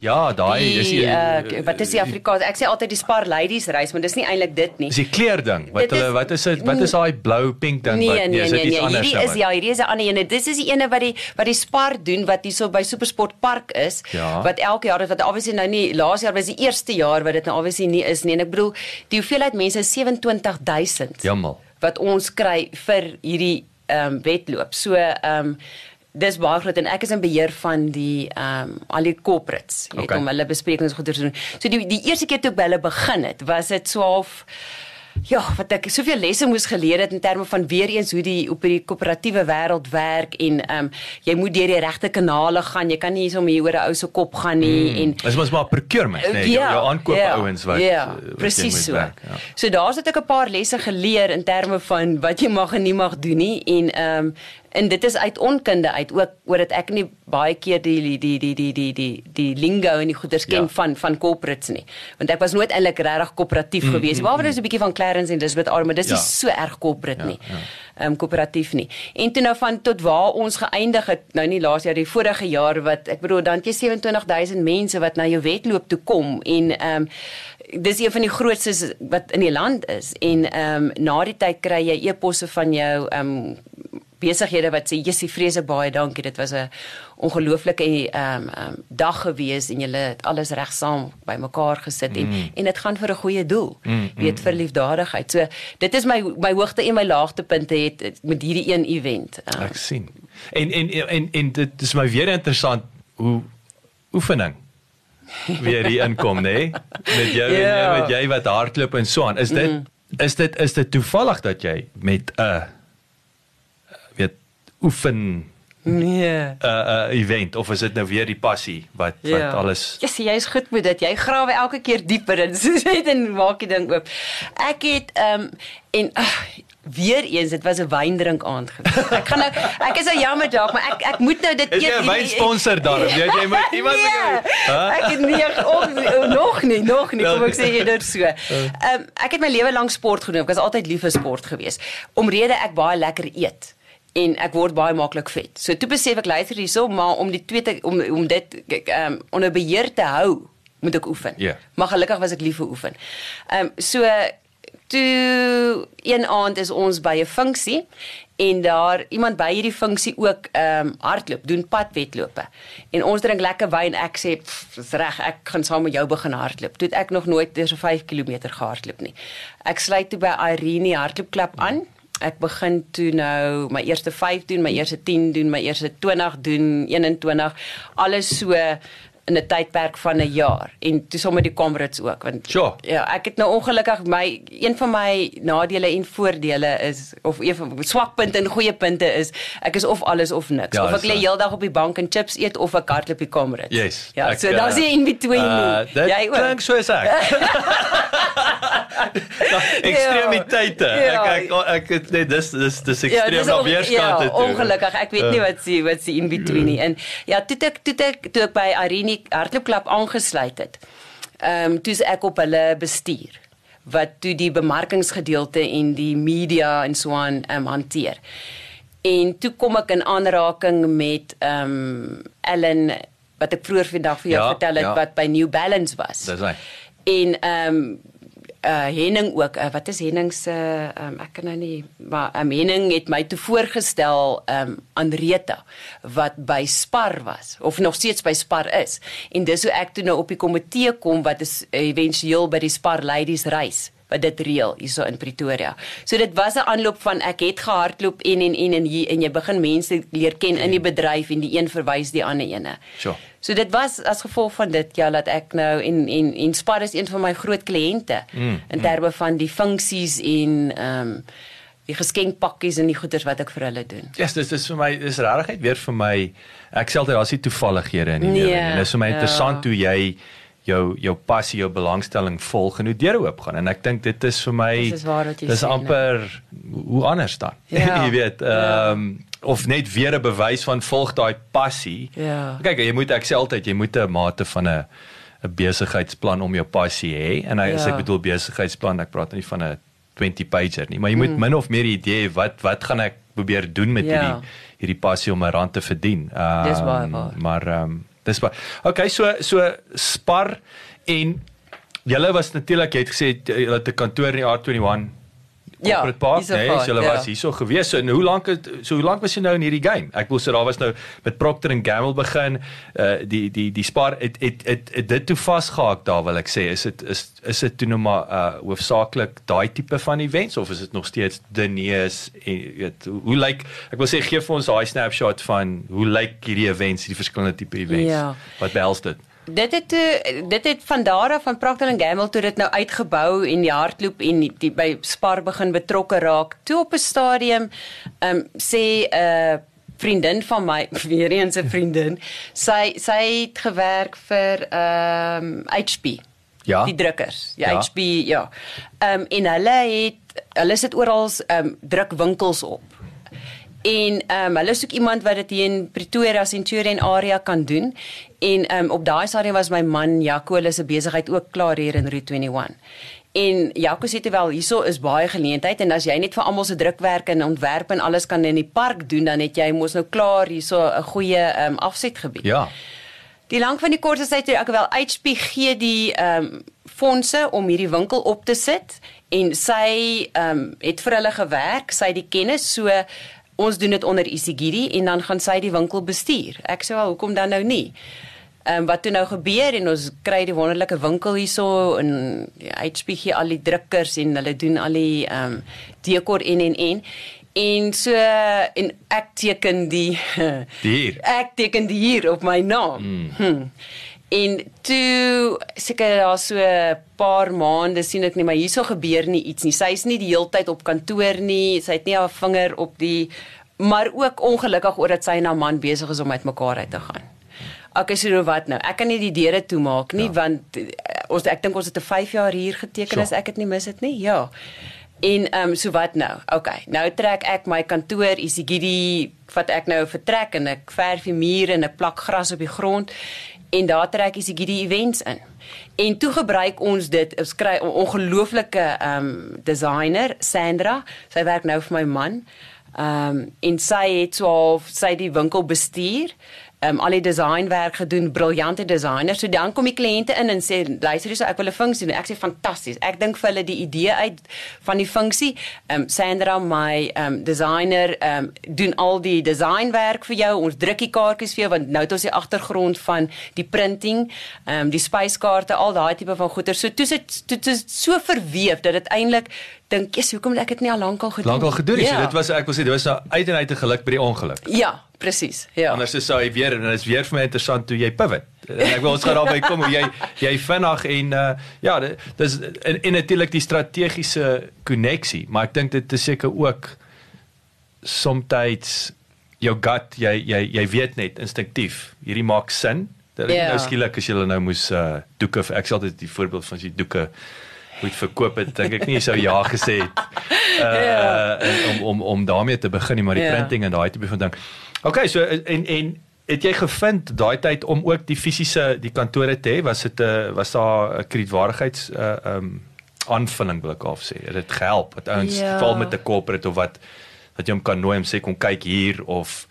Ja, daai dis die uh, wat is die Afrikaans? Ek sê altyd die Spar Ladies race, maar dis nie eintlik dit nie. Dis die kleurding. Wat Dit is- hulle wat is dit? Wat is daai blou pink ding Nee, wat nee, is dit nee, iets nee. anders Hierdie is ja, hierdie is 'n ander ene. Dis is die ene wat die wat die Spar doen wat hierso by Supersport Park is. Ja. Wat elke jaar is wat obviously nou nie laas jaar was die eerste jaar wat dit nou obviously nie is nie. En ek bedoel die hoeveelheid mense is 27000 Jammer. wat ons kry vir hierdie ehm um, wedloop. So ehm um, dis baie groot en ek is in beheer van die ehm um, al die corporates. Jy weet Okay. om hulle besprekings goed te doen. So die die eerste keer toe ek by hulle begin het, was dit 12 ja, wat ek soveel lesse moes geleer het in terme van weer eens hoe die op die koöperatiewe wêreld werk en ehm um, jy moet deur die regte kanale gaan. Jy kan nie hiersom hier oor 'n ou se kop gaan nie mm. en Dis mos maar procurement, nee, Ja, jou, jou aankoop ja, ouens wat Ja, wat jy presies so. werk, ja. So daar's het ek 'n paar lesse geleer in terme van wat jy mag en nie mag doen nie en ehm um, en dit is uit onkunde uit ook oor dit ek nie baie keer die die die die die die die, die lingo en die goeders ken Ja. van van corporates nie. Want ek was nooit eintlik regtig koöperatief mm, gewees. Behalwe mm, 'n bietjie van Clarence en Elizabeth Arm, maar dis Ja. nie so erg corporate Ja, nie. ja. Ehm um, koöperatief nie. En toe nou van tot waar ons geëindig het, nou nie laas jaar die vorige jaar wat ek bedoel dan jy 27000 mense wat na jou wedloop toe kom en ehm um, dis een van die grootstes wat in die land is en ehm um, na die tyd kry jy e-posse van jou ehm um, besighede wat sê Jessie vrese baie dankie dit was 'n ongelooflike ehm um, um, dag gewees en julle het alles reg saam bymekaar gesit en Mm. en dit gaan vir 'n goeie doel weet vir liefdadigheid so dit is my my hoogte en my laagtepunte het met hierdie een event um, Ek sien. En en en en dit is my weer interessant hoe oefening weer hier inkom, nê? Nee? Met jou Ja. en met jy wat hardloop en so aan. Is dit mm. is dit is dit toevallig dat jy met 'n uh, oefen nee 'n uh, uh, event of is dit nou weer die passie wat wat Ja. alles Ja, sien jy's goed met dit. Jy grawe elke keer dieper in. So net en maak die ding oop. Ek het ehm um, en uh, weer eens, dit was 'n wyndrink aand gewees. Ek gaan nou <laughs> ek is nou jammer dalk, maar ek ek moet nou dit Is jy 'n wynsponsor daar? <laughs> Jy jy moet iemand nee, met jou Ek het nie of, nog nie, nog nie. Kom ek sê jy dit so. Ehm um, ek het my lewe lank sport gedoen. Ek was altyd lief vir sport gewees. Omrede ek baie lekker eet en ek word baie maklik vet. So toe besef ek luister hierso, maar om die twee te om om dit ehm um, onder beheer te hou, moet ek oefen. Ja. Maar gelukkig was ek lief vir oefen. Ehm um, so toe een aand is ons by 'n funksie en daar iemand by hierdie funksie ook ehm um, hardloop, doen padwedlope. En ons drink lekker wyn. Ek sê, "Pff, "Dis reg, ek gaan saam met jou begin hardloop." Toe het ek nog nooit deur so 5 km gehardloop nie. Ek sluit toe by Irene hardloopklub aan. Ek begin toe nou my eerste 5 doen, my eerste 10 doen, my eerste 20 doen, 21, alles so in 'n tydperk van 'n jaar en toe sommer die comrades ook want Sure. ja, ek het nou ongelukkig my een van my nadele en voordele is of een van swakpunte en goeie punte is ek is of alles of niks. Ja, of ek lê heeldag op die bank en chips eet of ek hardloop die comrades. Yes. Ja, Ek, so daar's nie in between Uh, nie. dit Jy ook. klink soos ek. <laughs> <laughs> Ekstreemiteite. Ja. Ek ek ek nee, dis dis dis Ja, ekstreem dis na weerskante ja, toe. ongelukkig. Ek weet nie Ja. wat sie wat sie in between nie. En ja, toe ek toe ek toe ek by Arini hardloopklub aangesluit het. Ehm um, toe ek op hulle bestuur wat toe die bemarkingsgedeelte en die media en so aan ehm um, hanteer. En toe kom ek in aanraking met ehm um, Ellen wat ek vroeër vandag vir jou Ja, vertel het ja. wat by New Balance was. Dis hy. En ehm um, uh Henning ook uh, wat is Henning se uh, um, ek kan nou nie maar um, Henning het my toe voorgestel um aan Rita wat by Spar was of nog steeds by Spar is. En dis hoe ek toe nou op die komitee kom wat is éventueel by die Spar Ladies reis wat dit reël hierso in Pretoria. So dit was 'n aanloop van ek het gehardloop en en en en hier en jy begin mense leer ken in die bedryf en die een verwys die ander ene. Sure. So dit was as gevolg van dit ja dat ek nou en en en Spar is een van my groot kliënte mm, in terme van die funksies en ehm um, die geskenkpakkies en die goeders wat ek vir hulle doen. Ja, yes, dis dis vir my dis regtig weer vir my ek sê altyd daar's nie toevallighede in die Nee, lewe nie. En Dit is vir my ja. interessant hoe jy jou jou passie, jou belangstelling volg en hoe deure oopgaan en ek dink dit is vir my Dis is waar wat jy dis sê, amper hoe anders dan. <laughs> Ja, jy weet, ja. ehm um, of net weer 'n bewys van volg daai passie. Ja. Kyk, jy moet ek sê altyd jy moet 'n mate van 'n 'n besigheidsplan om jou passie hê en hy, as Ja. ek bedoel besigheidsplan, ek praat nie van 'n 20 pager nie, maar jy moet Mm. min of meer 'n idee hê wat wat gaan ek probeer doen met Ja. hierdie hierdie passie om 'n rand te verdien. Ehm Dis baie waar. Maar ehm um, dis baie. Okay, so so Spar en julle was natuurlik jy het gesê julle het 'n kantoor in die R21 Ja, Corporate Park, hierso nee, gehad, julle ja. was hierso gewees. So en hoe lank het so hoe lank was jy nou in hierdie game? Ek wil sê daar was nou met Procter and Gamble begin, uh die die die Spar het het het, het dit toe vasgehaak daar wil ek sê. Is dit is is dit toe nou maar uh hoofsaaklik daai tipe van events of is dit nog steeds dinees en weet hoe, hoe lyk ek wil sê gee vir ons daai snapshot van hoe lyk hierdie events, hierdie verskillende tipe events. Ja. Wat behels dit? Dit het toe dit het van daar af van Procter Gamble toe dit nou uitgebou en die hardloop en die, die by Spar begin betrokke raak. Toe op 'n stadium ehm um, sê 'n uh, vriendin van my, <laughs> weer eens 'n vriendin, sy sy het gewerk vir ehm um, HP. Ja. Die drukkers. Ja, Ja. HP, ja. Ehm um, en hulle het hulle sit oral ehm um, drukwinkels op. En ehm um, hulle soek iemand wat dit hier in Pretoria Centurion area kan doen. En ehm um, op daai stadium was my man Jaco hulle se besigheid ook klaar hier in Route 21. En Jaco sê te wel hierso is baie geleentheid en as jy net vir almal se drukwerk en ontwerp en alles kan in die park doen dan het jy mos nou klaar hierso 'n goeie ehm um, afsetgebied. Ja. Die lank van die kort is hy toe ek wel HP gee die ehm um, fondse om hierdie winkel op te sit en sy ehm um, het vir hulle gewerk, sy het die kennis so ons doen dit onder Isigiri en dan gaan sy die winkel bestuur. Ek sê wel hoekom dan nou nie? Ehm um, wat toe nou gebeur en ons kry die wonderlike winkel hierso en ja, HP gee al die drukkers en hulle doen al die ehm um, dekor en en en en so en ek teken die Die hier. <laughs> ek teken die hier op my naam. Mm. Hm. En toe seker daar so 'n paar maande sien ek nie maar hierso gebeur nie iets nie. Sy's nie die heeltyd op kantoor nie. Sy het nie haar vinger op die maar ook ongelukkig oor dat sy en haar man besig is om uitmekaar uit te gaan. Okay, so nou wat nou? Ek kan nie die deure toemaak nie ja. want uh, ons ek dink ons het 'n 5 jaar hier geteken So. as ek dit nie mis het nie. Ja. En ehm um, so wat nou? Okay, nou trek ek my kantoor Isigidi wat ek nou vertrek en ek verf die mure en ek plak gras op die grond en daar trek Isigidi events in. En toe gebruik ons dit, ons kry 'n ongelooflike ehm um, designer, Sandra. Sy werk nou vir my man. Ehm um, en sy het so half sy die winkel bestuur. Um, al die designwerk gedoen, briljante designer. So dan kom die kliënte in en sê luister hierso ek wil 'n funksie doen. Ek sê fantasties. Ek dink vir hulle die idee uit van die funksie. Ehm um, Sandra my ehm um, designer ehm um, doen al die designwerk vir jou. Ons druk die kaartjies vir jou want nou het ons die agtergrond van die printing, ehm um, die spyskaarte, al daai tipe van goeder. So toe sit toe dit so verweef dat dit eintlik dink, "Jesus, hoekom ek dit nie al lankal gedoen?" Lankal gedoen het. Ja. So dit was ek wil sê dit was nou uit en uit 'n geluk by die ongeluk. Ja, presies. Ja. Anders is hy weer en dit is weer vir my interessant hoe jy pivot. En ek wil ons gaan daarby kom hoe jy jy vinnig en uh, ja, dis en, en natuurlik die strategiese koneksie, maar ek dink dit is seker ook soms jou gut, jy jy jy weet net instinktief, hierdie maak sin. Dat Ja. nou skielik as jy nou moes uh, doeke ek sal dit die voorbeeld van as jy doeke moet verkoop het, dink ek nie sou ja gesê het. <laughs> Uh Ja. en om om om daarmee te begin, nie, maar die Ja. printing en daai tipe van ding. Okay, so en en het jy gevind daai tyd om ook die fisiese die kantore te hê? Was dit 'n uh, was daar 'n kredietwaardigheids uh um aanvulling wil ek half sê. Het dit gehelp dat ouens Ja. val met 'n corporate of wat dat jy hom kan nooi om sê kom kyk hier of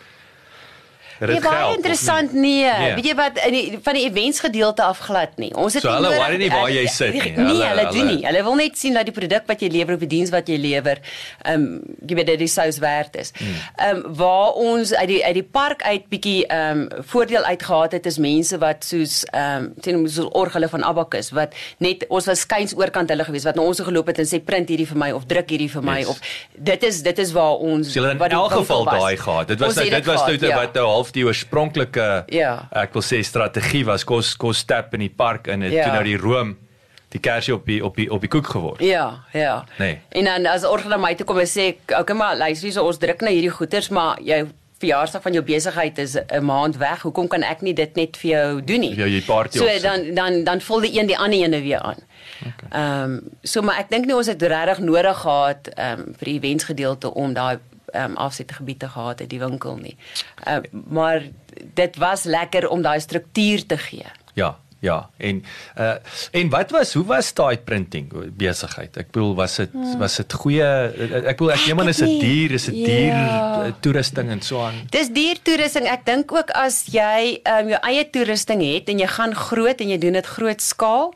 dit baie gehelp, of interessant nie? nee. Nee. Weet jy wat in die, van die events gedeelte af glad nie. Ons het So hulle worry nie waar jy sit nie. Nee, Hulle- hulle, hulle doen hulle- nie. Hulle wil net sien dat die produk wat jy lewer of die diens wat jy lewer, ehm um, jy weet dit die sous werd is. Hmm. Ehm um, waar ons uit die uit die park uit bietjie ehm um, voordeel uitgehaal het is mense wat soos ehm um, sien ons orgele van Abacus wat net ons was skuins oorkant hulle gewees wat na ons geloop het en sê print hierdie vir my of druk hierdie vir my Yes. of dit is dit is waar ons So hulle wat in elk geval daai gehad. Dit was nou dit was toe ja. wat nou half die oorspronklike Ja. ek wil sê strategie was kos kos tap in die park en het Ja. toe nou die room die kersie op die op die op die koek geword. Ja, ja. Nee. En dan as orgel na my toe kom en sê, "Oké, maar luister hier, so ons druk nou hierdie goeders, maar jou verjaarsdag van jou besigheid is 'n maand weg. Hoekom kan ek nie dit net vir jou doen nie?" Ja, jy party So opsit. dan dan dan vul die een die ander ene weer aan. Ehm um, so maar ek dink nie ons het regtig nodig gehad ehm um, vir die events gedeelte om daai ehm um, afsetgebied te gehad het die winkel nie. Ehm uh, maar dit was lekker om daai struktuur te gee. Ja, ja. En uh en wat was hoe was daai printing besigheid? Ek bedoel was dit was dit goeie ek bedoel ek neem aan is dit Hmm. duur, is dit duur Ja. uh, toerusting en so aan. Dis duur toerusting. Ek dink ook as jy ehm um, jou eie toerusting het en jy gaan groot en jy doen dit groot skaal.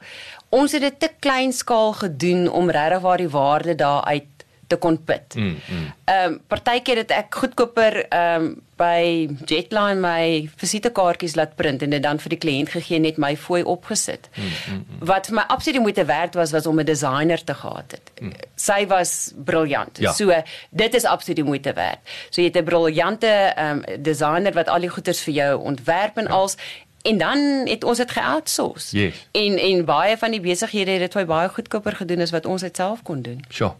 Ons het dit te klein skaal gedoen om regtig waar die waarde daaruit te kon put. Mm, mm. Ehm um, partykeer het ek goedkoper ehm um, by Jetline my visitekaartjies laat print en dit dan vir die kliënt gegee net my fooi opgesit. Mm, mm, mm. Wat vir my absoluut die moeite werd was was om 'n designer te gehad het. Mm. Sy was briljant. Ja. So dit is absoluut die moeite werd. So jy het 'n briljante ehm um, designer wat al die goeders vir jou ontwerp en ja. als en dan het ons dit ge-outsource. Yes. En en baie van die besighede het dit baie goedkoper gedoen as wat ons dit self kon doen. Sure.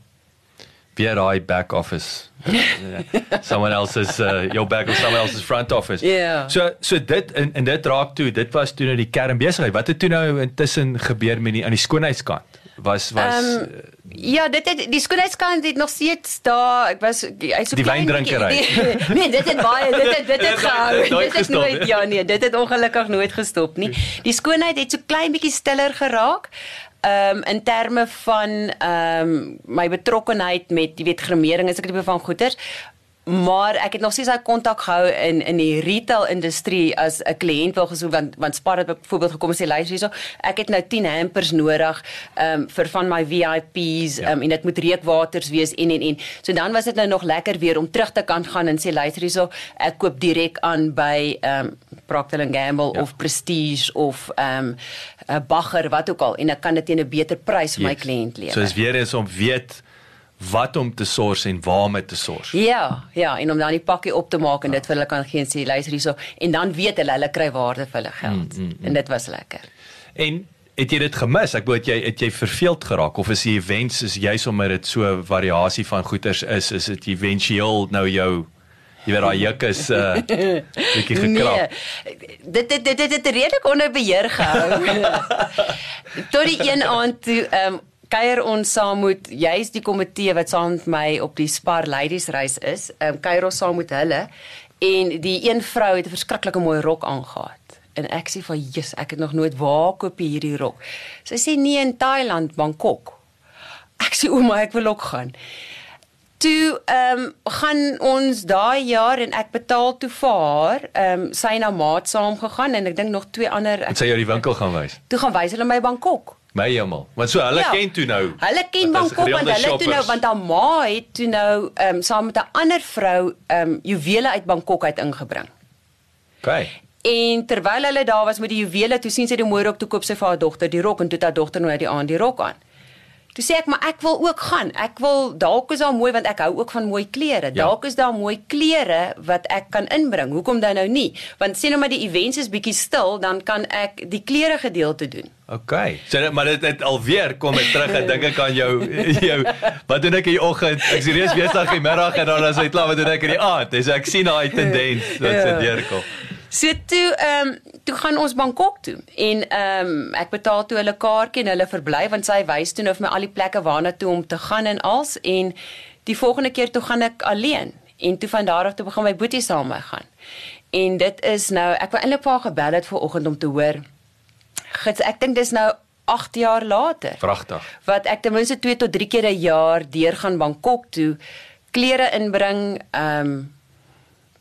Weer daai back office. <laughs> someone else's uh, your back or someone else's front office. Ja. So so dit en en dit raak toe. Dit was toe nou die kernbesigheid. Wat het toe nou intussen gebeur met die aan die skoonheidskant? Was was um, Ja, dit het die skoonheidskant het nog steeds daar. Ek was hy's so Die klein wyndrinkery. bietjie- <laughs> Nee, dit het baie dit het dit het het <laughs> gehou. Dit het gestop, nooit ja nee, dit het ongelukkig nooit gestop nie. Die skoonheid het so klein bietjie stiller geraak. Ehm um, in terme van ehm um, my betrokkeheid met jy weet gremering is ek tipe van goeders. Maar ek het nog steeds daai kontak gehou in in die retail industrie as 'n kliënt wil gesoek want want Spar het byvoorbeeld gekom en sê luister hierso ek het nou 10 hampers nodig um, vir van my VIPs Ja. um, en dit moet reukwaters wees en en en. So dan was dit nou nog lekker weer om terug te kan gaan en sê luister hierso ek koop direk aan by um, Procter and Gamble Ja. of Prestige of um, 'n Bagger wat ook al en ek kan dit teen 'n beter prys vir my kliënt lewer. So is weer eens om weet wat om te source en waar om te source. Ja, ja, en om dan die pakkie op te maak en dit vir hulle kan gee en sê luister hierso en dan weet hulle hulle kry waarde vir hulle geld. Mm, mm, mm. En dit was lekker. En het jy dit gemis? Ek bedoel het jy het jy verveeld geraak of is die events is juis omdat dit so 'n variasie van goeders is, is dit éventueel nou jou jy weet daai juk is uh <laughs> bietjie gekrap. Nee, dit dit dit dit het redelik onder beheer gehou. <laughs> Tot die een aand toe ehm um, kuier ons saam met jy's die komitee wat saam met my op die Spar Ladies reis is. Ehm um, kuier ons saam met hulle en die een vrou het 'n verskriklike mooi rok aangetree. En ek sê vir Jesus, ek het nog nooit waar koop jy hierdie rok. Sy sê nee in Thailand, Bangkok. Ek sê ouma, ek wil ook gaan. Toe ehm um, gaan ons daai jaar en ek betaal toe vir haar. Ehm um, sy haar maat saam gegaan en ek dink nog twee ander Het ek, sy jou die winkel gaan wys? toe gaan wys hulle my Bangkok. My hemel. Want so hulle ja, ken toe nou. Hulle ken Bangkok want hulle toe nou shoppers. want haar ma het toe nou ehm um, saam met 'n ander vrou ehm um, juwele uit Bangkok uit ingebring. Okay. En terwyl hulle daar was met die juwele, toe sien sy die mooi rok, toe koop sy vir haar dogter die rok en toe het haar dogter nou uit die aand die rok aan. Toe sê ek maar ek wil ook gaan. Ek wil dalk is daar mooi want ek hou ook van mooi klere. Ja. Dalk is daar mooi klere wat ek kan inbring. Hoekom dan nou nie? Want sien nou maar die events is bietjie stil, dan kan ek die klere gedeelte doen. Okay. So dit- maar dit het alweer kom ek terug en dink ek aan jou jou wat doen ek in die oggend? Ek is reeds besig in die middag en dan as hy klaar wat doen ek in die aand. Dis ek sien daai tendens wat Ja. se deurkom. So toe ehm um, toe gaan ons Bangkok toe en ehm um, ek betaal toe hulle kaartjie en hulle verbly want sy wys toe nou vir my al die plekke waarna toe om te gaan en als en die volgende keer toe gaan ek alleen en toe van daar af toe begin my boetie saam met my gaan. En dit is nou ek wou eintlik vir haar gebel het vanoggend om te hoor. Gits, ek dink dis nou 8 jaar later Pragtig. wat ek ten minste 2 tot 3 keer 'n jaar deur gaan Bangkok toe klere inbring, ehm um,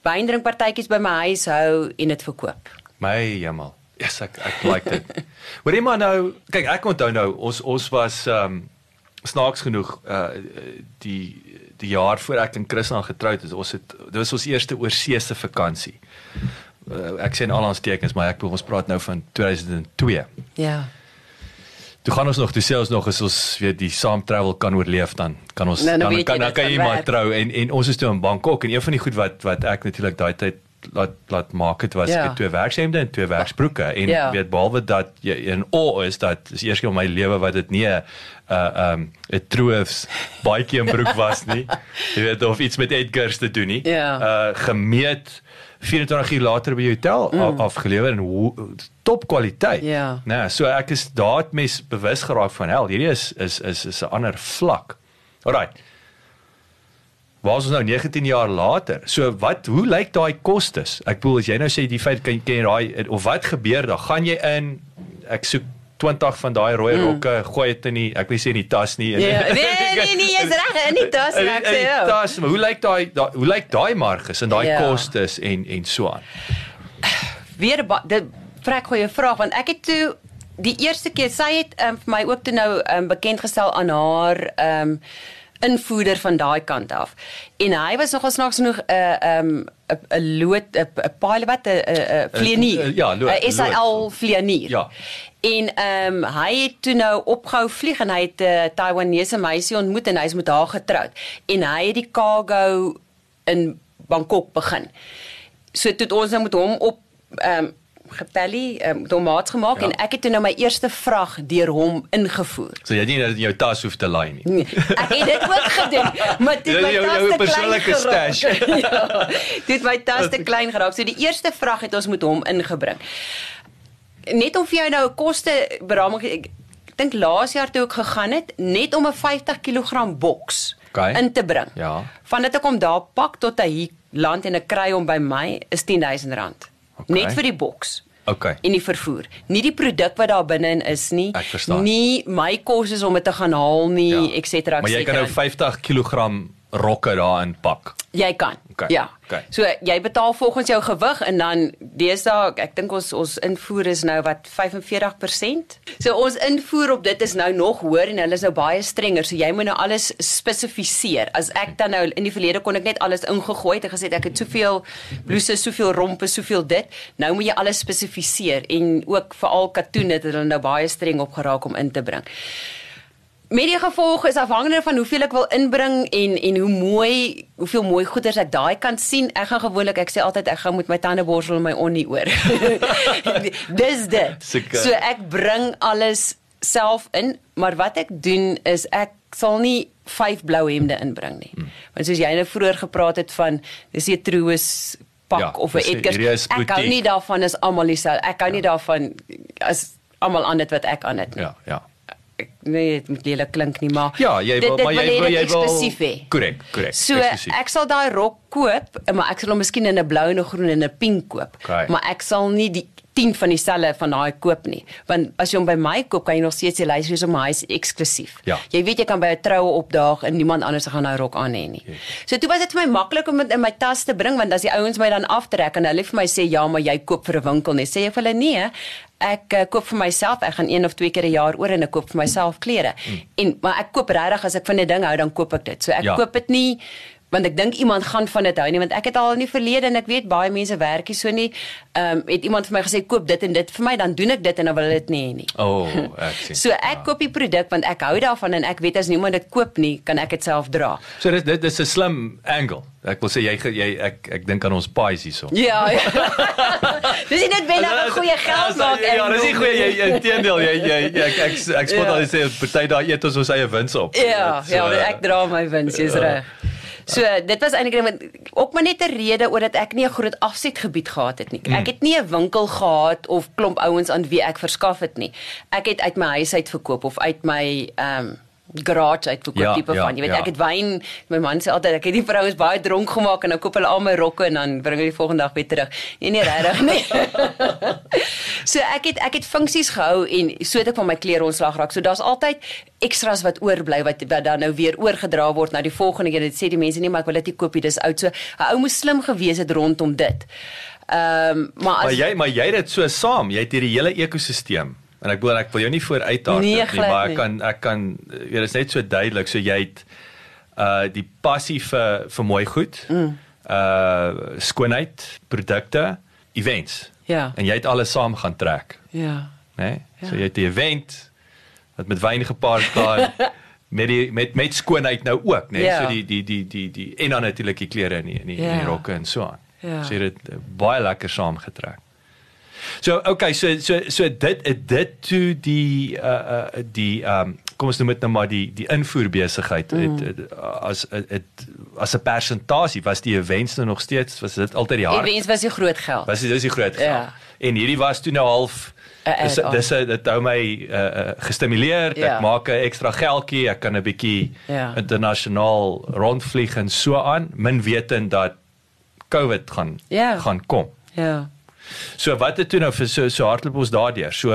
wyndrinkpartytjies by my huis hou en dit verkoop. My hemel. Yes, ek ek like dit. <laughs> Hoorie maar nou, kyk ek onthou nou ons ons was ehm um, snaaks genoeg uh die die jaar voor ek en Chris aan getroud is. Ons het dit was ons eerste oorseese vakansie. Uh, ek sien al ons tekens, maar ek bedoel ons praat nou van 2002. Ja. Toe gaan ons nog toe sê ons nog as ons weet die saam travel kan oorleef dan kan ons Nou, nou dan weet kan dan kan jy maar trou en en ons is toe in Bangkok en een van die goed wat wat ek natuurlik daai tyd laat laat maak het was Ja. ek twee werkshemde en twee werksbroeke en Ja. weet behalwe dat jy in o is dat is eers keer in my lewe wat dit nie 'n uh um 'n troofs baadjie en broek was nie <laughs> jy weet of iets met Edgars te doen nie Ja. uh gemeet 24 uur later by jou hotel mm. afgelewer en top kwaliteit. Ja. Nee, so ek is daar het mens bewus geraak van hel. Hierdie is is is is 'n ander vlak. Alraai. Waar is ons nou 19 jaar later? So wat hoe lyk daai kostes? Ek bedoel as jy nou sê die feit kan jy daai of wat gebeur dan? Gaan jy in ek soek 20 van daai rooi mm. rokke, gooi dit in die ek wil sê in die tas nie. in- Ja, nee, nee, nee, jy's reg, in die tas, in die- ek in sê die ja. Tas, maar hoe lyk daai hoe lyk daai marges en daai Ja. kostes en en so aan? Weer dit vrek goeie vraag want ek het toe die eerste keer sy het um, vir my ook toe nou um, bekend gestel aan haar um, invoerder van daai kant af. En hy was nogal snaaks genoeg 'n uh, um 'n 'n lood 'n 'n pilot wat 'n 'n vleenier. Ja, lood, 'n SAL lood. vleenier. Ja. En ehm um, hy het toe nou opgehou vlieg en hy het 'n uh, Taiwanese meisie ontmoet en hy's met haar getroud. En hy het die cargo in Bangkok begin. So toe het ons nou met hom op ehm um, gepelly um, tomaat gemaak Ja. en ek het toe nou my eerste vrag deur hom ingevoer. So jy het nie dat jou tas hoef te laai nie. Nee, ek het dit ook gedoen, maar dit my jou- tas jou te klein persoonlike geraak. stash. <laughs> ja, dit my tas te klein geraak. So die eerste vrag het ons met hom ingebring. Net om vir jou nou 'n koste beraming ek, dink laas jaar toe ek gegaan het, net om 'n 50 kg boks Okay. in te bring. Ja. Van dit ek hom daar pak tot hy land en ek kry hom by my is R10000. Okay. Net vir die boks Okay. en die vervoer. Nie die produk wat daar binne in is nie. Ek verstaan. Nie my kos is om dit te gaan haal nie, Ja. et cetera. et Maar jy kan nou cetera. 50 kg rokke daarin pak. Jy kan. Okay, Ja. okay. So jy betaal volgens jou gewig en dan deesdae ek dink ons ons invoer is nou wat 45%. So ons invoer op dit is nou nog hoër en hulle is nou baie strenger. So jy moet nou alles spesifiseer. As ek dan nou in die verlede kon ek net alles ingegooi het en gesê ek het soveel blouse, soveel rompe, soveel dit. Nou moet jy alles spesifiseer en ook veral katoen het hulle nou baie streng op geraak om in te bring. Met die gevolg is afhangende van hoeveel ek wil inbring en en hoe mooi hoeveel mooi goeders ek daai kan sien. Ek gaan gewoonlik ek sê altyd ek gaan met my tande borsel en my onnie oor. <laughs> Dis dit. Seker. So ek bring alles self in, maar wat ek doen is ek sal nie vyf blou hemde inbring nie. Hmm. Want soos jy nou vroeër gepraat het van dis 'n Truus pak Ja, of 'n Edgars. Ek hou nie daarvan as almal dieselfde. Ek hou nie daarvan as almal aan dit wat ek aan het nie. Ja, ja. Ek nee, dit moet lelik klink nie, maar Ja, jy dit, wil dit maar jy wil dit jy wil. Korrek, korrek. So eksklusief. ek sal daai rok koop, maar ek sal hom miskien in 'n blou en 'n groen en 'n pink koop. Okay. Maar ek sal nie die 10 van dieselfde van daai koop nie. Want as jy hom by my koop, kan jy nog steeds sê luister is om hy is eksklusief. Ja. Jy weet jy kan by 'n troue opdaag en niemand anders gaan daai rok aan hê nie. So toe was dit vir my maklik om dit in my tas te bring want as die ouens my dan aftrek en hulle vir my sê ja, maar jy koop vir 'n winkel nie, sê ek vir hulle nee. Ek uh, koop vir myself. Ek gaan een of twee keer 'n jaar oor en ek koop vir myself klere. Mm. En maar ek koop regtig as ek van 'n ding hou, dan koop ek dit. So ek Ja. koop dit nie want ek dink iemand gaan van dit hou nie want ek het al in die verlede en ek weet baie mense werk hier so nie. Ehm um, het iemand vir my gesê koop dit en dit vir my dan doen ek dit en dan wil hulle dit nie hê nie. O, oh, ek <laughs> sien. So ek koop die produk want ek hou daarvan en ek weet as niemand dit koop nie, kan ek dit self dra. So dit dit is 'n slim angle. Ek wil sê jy jy ek ek dink aan ons pies hierso. Ja. ja. <laughs> Dis net binne 'n goeie geld maak. Ja, dis nie goeie jy jy teendeel jy jy jy- ek ek ek spot Ja. al sê party daar eet ons ons eie wins op. Ja, Dit, ja, uh, ek dra my wins, jy's reg. So dit was eintlik net ook maar net 'n rede oor dat ek nie 'n groot afsetgebied gehad het nie. Ek het nie 'n winkel gehad of klomp ouens aan wie ek verskaf het nie. Ek het uit my huis uit verkoop of uit my ehm um, garage uit verkoop Ja, tipe ja, van. Jy weet, ja. ek het wyn, my man sê altyd ek het die vrouens baie dronk gemaak en dan koop hulle al my rokke en dan bring hulle die volgende dag weer terug. Nee, nee, regtig nie. <laughs> so ek het ek het funksies gehou en so het ek van my klere ontslag raak. So daar's altyd extras wat oorbly wat wat dan nou weer oorgedra word na die volgende keer. Dit sê die mense nie maar ek wil dit nie koop nie, dis oud. So 'n ou moes slim gewees het rondom dit. Ehm um, maar as Maar jy maar jy het dit so saam. Jy het hierdie hele ekosisteem. En ek bedoel ek wil jou nie voor uithardloop Nee, nie, glad maar ek nie. kan ek kan dit is net so duidelik. So jy het uh die passie vir vir mooi goed. Mm. Uh skoonheid, produkte, events. Ja. En jy het alles saam gaan trek, ja. né? Nee? Ja. So jy het die event wat met wyn gepaard gaan <laughs> met die met met skoonheid nou ook, né? Nee? Ja. So die die die die die en dan natuurlik die klere en die en die, en Ja. die rokke en so aan. Ja. So jy het uh, baie lekker saamgetrek. So okay, so so so dit dit toe die uh uh die um kom ons noem dit nou maar die die invoerbesigheid mm. het, het as het as 'n persentasie was die events nou nog steeds was dit altyd die hart. Events was die groot geld. Was dit dis die groot geld. Ja. En hierdie was toe nou half dis dis dit hou my uh, gestimuleer. Ja. Ek maak 'n ekstra geldjie, ek kan 'n bietjie Ja. internasionaal rondvlieg en so aan, min wetend dat COVID gaan Ja. gaan kom. Ja. So wat het toe nou vir so so hardloop ons daardeur. So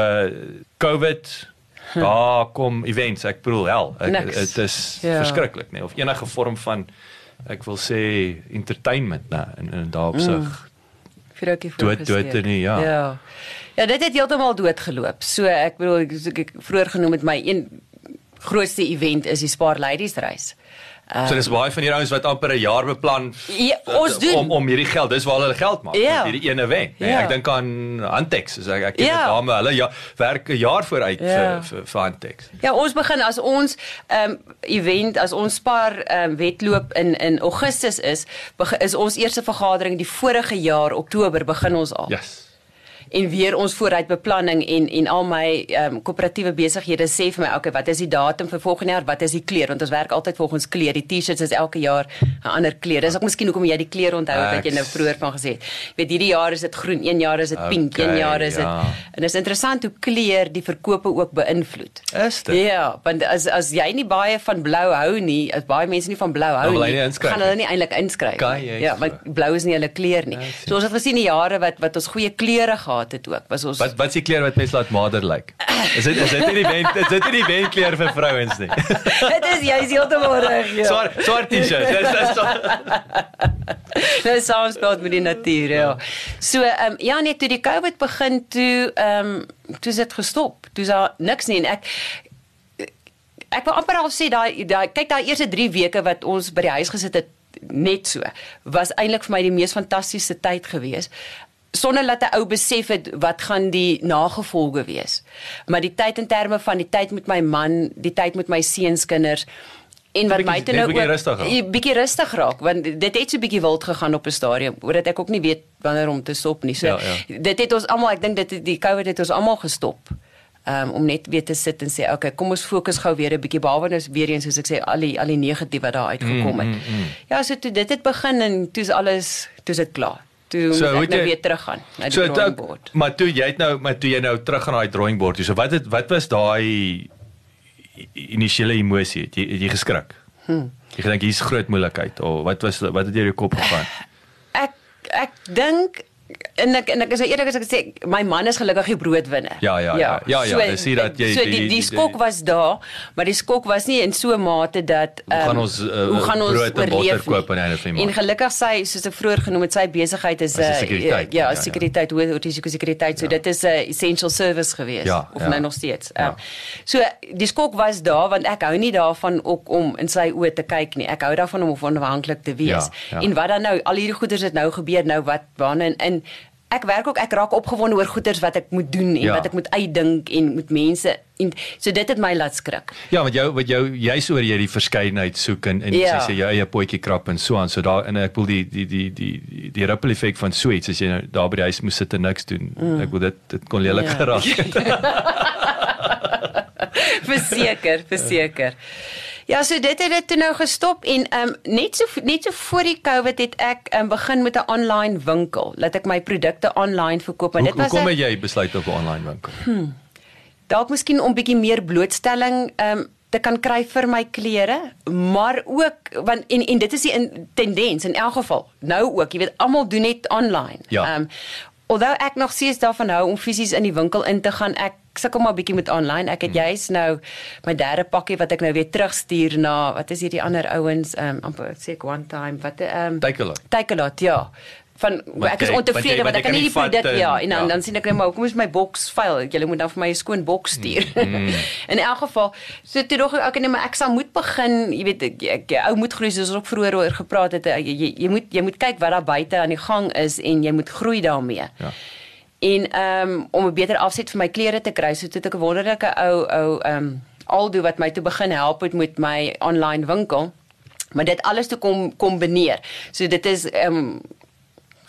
COVID daar kom events, ek bedoel hel. Ek- Hm. Dit is Ja. verskriklik, nee, of enige vorm van ek wil sê entertainment, nee, in in daardie opsig. vir ookie Dood- dood er nie, ja. Ja. Ja, dit het heeltemal doodgeloop. So ek bedoel ek, soos ek vroeër genoem het my een grootste event is die Spar Ladies reis. So dis baie van die ouens wat amper 'n jaar beplan Ja, ons doen- om om hierdie geld, dis waar hulle geld maak Ja. met hierdie een event. Nee, Ja. ek dink aan Antex, so ek ek ken Ja. dit dame, hulle ja, werk 'n jaar vooruit Ja. vir vir vir Antex. Ja, ons begin as ons ehm um, event as ons Spar ehm um, wedloop in in Augustus is, begin, is ons eerste vergadering die vorige jaar Oktober begin ons al. Yes. En weer ons vooruitbeplanning en en al my ehm um, koöperatiewe besighede sê vir my okay wat is die datum vir volgende jaar? Wat is die kleur? Want ons werk altyd volgens kleur. Die T-shirts is elke jaar 'n ander kleur. Dis ook miskien hoekom jy die kleur onthou wat jy nou vroeër van gesê het. Jy weet hierdie jaar is dit groen een jaar is dit okay, pink een jaar is dit ja. en dit is interessant hoe kleur die verkope ook beïnvloed. Is dit? Ja want as as jy nie baie van blou hou nie as baie mense nie van blou hou nie gaan hulle nie. eintlik inskryf ja want blou is nie hulle kleur nie. So ons het gesien die jare wat wat ons goeie kleure gehad het ook was ons wat wat is die kleur wat mense laat mader lyk like? is dit is dit nie die wen is dit nie die wen kleur vir vrouens nie <laughs> dit is jy is heeltemal reg ja swart swart t-shirt dis dis Nou praat <laughs> met die natuur ja. So ehm um, ja nee toe die COVID begin toe ehm um, toe het gestop. Toe is daar niks nie en ek ek wil amper al sê daai daai kyk daai eerste 3 weke wat ons by die huis gesit het net so was eintlik vir my die mees fantastiese tyd gewees sonder dat 'n ou besef het wat gaan die nagevolge wees. Maar die tyd in terme van die tyd met my man, die tyd met my seunskinders en wat my toe nou ook bietjie rustig raak want dit het so bietjie wild gegaan op 'n stadium omdat ek ook nie weet wanneer om te stop nie. So ja, ja. dit het ons almal, ek dink dit die COVID het ons almal gestop. Um, om net weer te sit en sê okay kom ons fokus gou weer 'n bietjie behalwe nou weer eens soos ek sê al die al die negatief wat daar uitgekom het. Mm, mm, mm. Ja, so toe dit het begin en toe is alles toe is dit klaar toe so, ek nou jy, weer teruggaan na die so, drawing board. Maar toe jy het nou maar toe jy nou terug gaan na daai drawing board, so wat het wat was daai initiële emosie? Het jy het jy geskrik? Hm. Jy gedink hier's groot moeilikheid of wat was wat het deur jou kop gegaan? <laughs> Ek ek dink en ek en ek is eerlik as ek sê my man is gelukkig die broodwinner. Ja ja ja. Ja ja, jy sien dat jy So die die, die skok was daar, maar die skok was nie in so 'n mate dat um, hoe gaan ehm, ons uh, hoe gaan ons brood en botter koop aan die einde van die maand. En gelukkig sy soos ek vroeër genoem het, sy besigheid is 'n uh, sekuriteit. Ja, ja, sekuriteit, hoe hoe risiko sekuriteit. So ja. dit is 'n essential service gewees ja, of ja. nou nog steeds. Um, ja. So die skok was daar want ek hou nie daarvan ook om in sy oë te kyk nie. Ek hou daarvan om onafhanklik te wees. Ja, ja. En wat dan nou al hierdie goeders het nou gebeur nou wat waarna in, in ek werk ook ek raak opgewonde oor goeders wat ek moet doen en ja. wat ek moet uitdink en met mense en so dit het my laat skrik. Ja, want jou wat jou jy's oor jy die verskeidenheid soek en en ja. sê jy eie potjie krap en so aan so daar en ek wil die die die die die, die ripple effek van sweets as jy nou daar by die huis moet sit en niks doen. Mm. Ek wil dit dit kon lelik ja. geraak. <laughs> verseker, verseker. Ja, so dit het dit toe nou gestop en ehm um, net so net so voor die Covid het ek um, begin met 'n online winkel. Laat ek my produkte online verkoop, maar hoe, dit was Hoe kom jy besluit op 'n online winkel? Hmm. Dalk miskien om bietjie meer blootstelling ehm um, te kan kry vir my klere, maar ook want en en dit is die in, tendens in elk geval. Nou ook, jy weet, almal doen net online. Ehm ja. um, Alhoewel ek nog steeds daarvan hou om fisies in die winkel in te gaan, ek sukkel maar bietjie met online. Ek het hmm. juis nou my derde pakkie wat ek nou weer terugstuur na wat is hierdie ander ouens, ehm um, amper sê ek one time, wat ehm um, Take a lot. Take a lot, ja van wat ek is ontevrede want ek kan nie die produk ja en dan ja. dan sien ek net maar hoekom is my boks vuil? Jy moet dan vir my 'n skoon boks stuur. Mm. <laughs> in elk geval so toe dog ek nee maar ek sal moet begin jy weet ek, ek ou moet groei soos ons ook vroeër oor gepraat het jy, jy, jy moet jy moet kyk wat daar buite aan die gang is en jy moet groei daarmee. Ja. En ehm um, om 'n beter afset vir my klere te kry so toe ek 'n wonderlike ou ou ehm um, aldo wat my toe begin help het met my online winkel maar dit alles te kom kombineer. So dit is ehm um,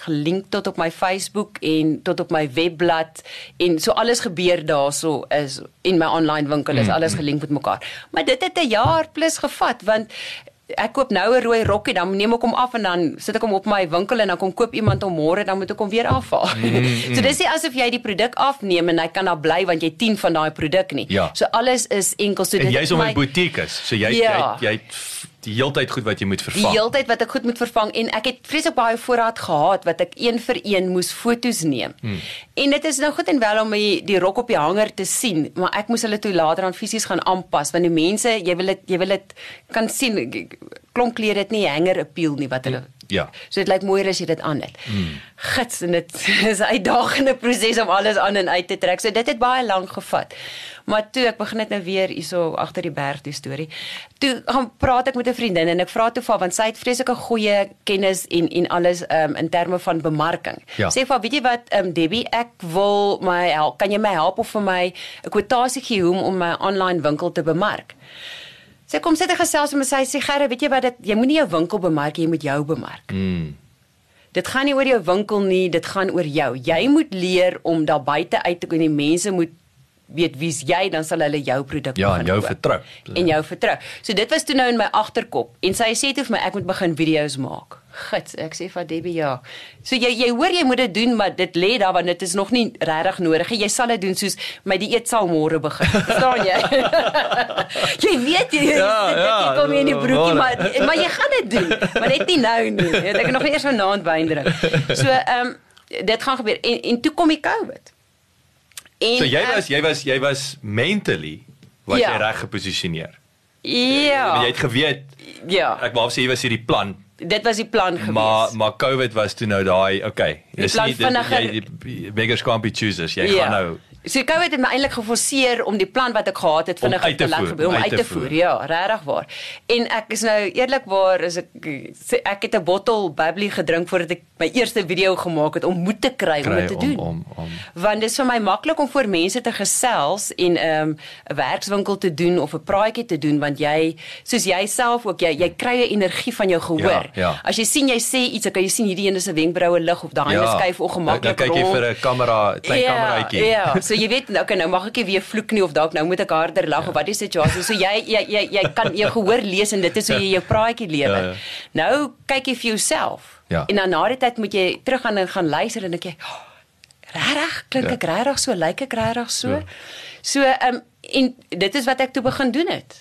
gelink tot op my Facebook en tot op my webblad en so alles gebeur daarso is en my online winkel is mm, alles mm. gelink met mekaar. Maar dit het 'n jaar plus gevat want ek koop nou 'n rooi rokkie dan neem ek hom af en dan sit ek hom op my winkel en dan kom koop iemand hom môre dan moet ek hom weer afhaal. Mm, mm. <laughs> so dis nie asof jy die produk afneem en hy kan daar bly want jy 10 van daai produk nie. Ja. So alles is enkel so dit. En jy's om 'n butiek is. So jy ja. jy jy die heeltyd goed wat jy moet vervang. Die heeltyd wat ek goed moet vervang en ek het vreeslik baie voorraad gehad wat ek een vir een moes fotos neem. Hmm. En dit is nou goed en wel om die, die rok op die hanger te sien, maar ek moes hulle toe later aan fisies gaan aanpas want die mense, jy wil dit jy wil dit kan sien klomp klere het nie hanger appeal nie wat hulle Ja. So dit lyk mooier as jy dit aan het. Mm. Gits en dit <laughs> is 'n uitdagende proses om alles aan en uit te trek. So dit het baie lank gevat. Maar toe ek begin net nou weer hierso agter die berg die storie. Toe gaan praat ek met 'n vriendin en ek vra toe vir want sy het vreeslike goeie kennis en en alles um, in terme van bemarking. Ja. Sê vir weet jy wat um, Debbie, ek wil my help. Kan jy my help of vir my 'n kwotasie gee hoe om my online winkel te bemark? Sy kom sit en gesels met my sy sê Gerre, weet jy wat dit jy moenie jou winkel bemark, jy moet jou bemark. Mm. Dit gaan nie oor jou winkel nie, dit gaan oor jou. Jy moet leer om daar buite uit te kom. Die mense moet weet wie's jy, dan sal hulle jou produk Ja, en begin jou koop. vertrou. En jou vertrou. So dit was toe nou in my agterkop en sy sê toe vir my ek moet begin video's maak. Gits, ek sê vir Debbie ja. So jy jy hoor jy moet dit doen, maar dit lê daar want dit is nog nie regtig nodig. Jy sal dit doen soos my dieet sal môre begin. Verstaan jy? <laughs> jy weet jy Ja, dit, ja, dit kom nie in die broekie, waar- maar maar jy gaan dit doen, maar net nie nou nie. Jy weet, Ek het nog eers vanaand wyn drink. So ehm um, dit gaan gebeur en en toe kom die COVID. En So jy was jy was jy was mentally was Ja. jy reg geposisioneer. ja. Want jy het geweet ja. ek wou sê jy was hierdie plan, Dit was die plan gewees. maar maar COVID was toe nou daai, okay. Die plan vinniger- jy beggars can't be choosers. Jy Ja. gaan nou So COVID het my eintlik geforseer om die plan wat ek gehad het Om vinnig te laat gebeur om uit te voer. Ja, regtig waar. En ek is nou eerlikwaar is ek ek het 'n bottel bubbly gedrink voordat ek my eerste video gemaak het om moed te kry, om kry dit te doen. om om om Want dit is vir my maklik om voor mense te gesels en 'n um, werkswinkel te doen of 'n praatjie te doen want jy soos jy self ook jy jy kry 'n energie van jou gehoor. Ja, ja. As jy sien jy sê iets, dan kan jy sien hierdie een is 'n wenkbroue lig of daai een skuif ongemaklik dan kyk jy rond. vir 'n kamera, klein Ja, kameraatjie. Ja, so jy weet nou okay, nou mag ek nie weer vloek nie of dalk nou moet ek harder lag ja. of wat die situasie is. So jy jy jy jy kan jou gehoor lees en dit is hoe jy jou praatjie lewer. Ja, ja. Nou kyk jy vir jouself. Ja. En dan na die tyd moet jy terug gaan en gaan luister en dink jy, oh, regtig klink Ja. ek regtig so, lyk ek regtig so. Ja. So ehm um, en dit is wat ek toe begin doen het.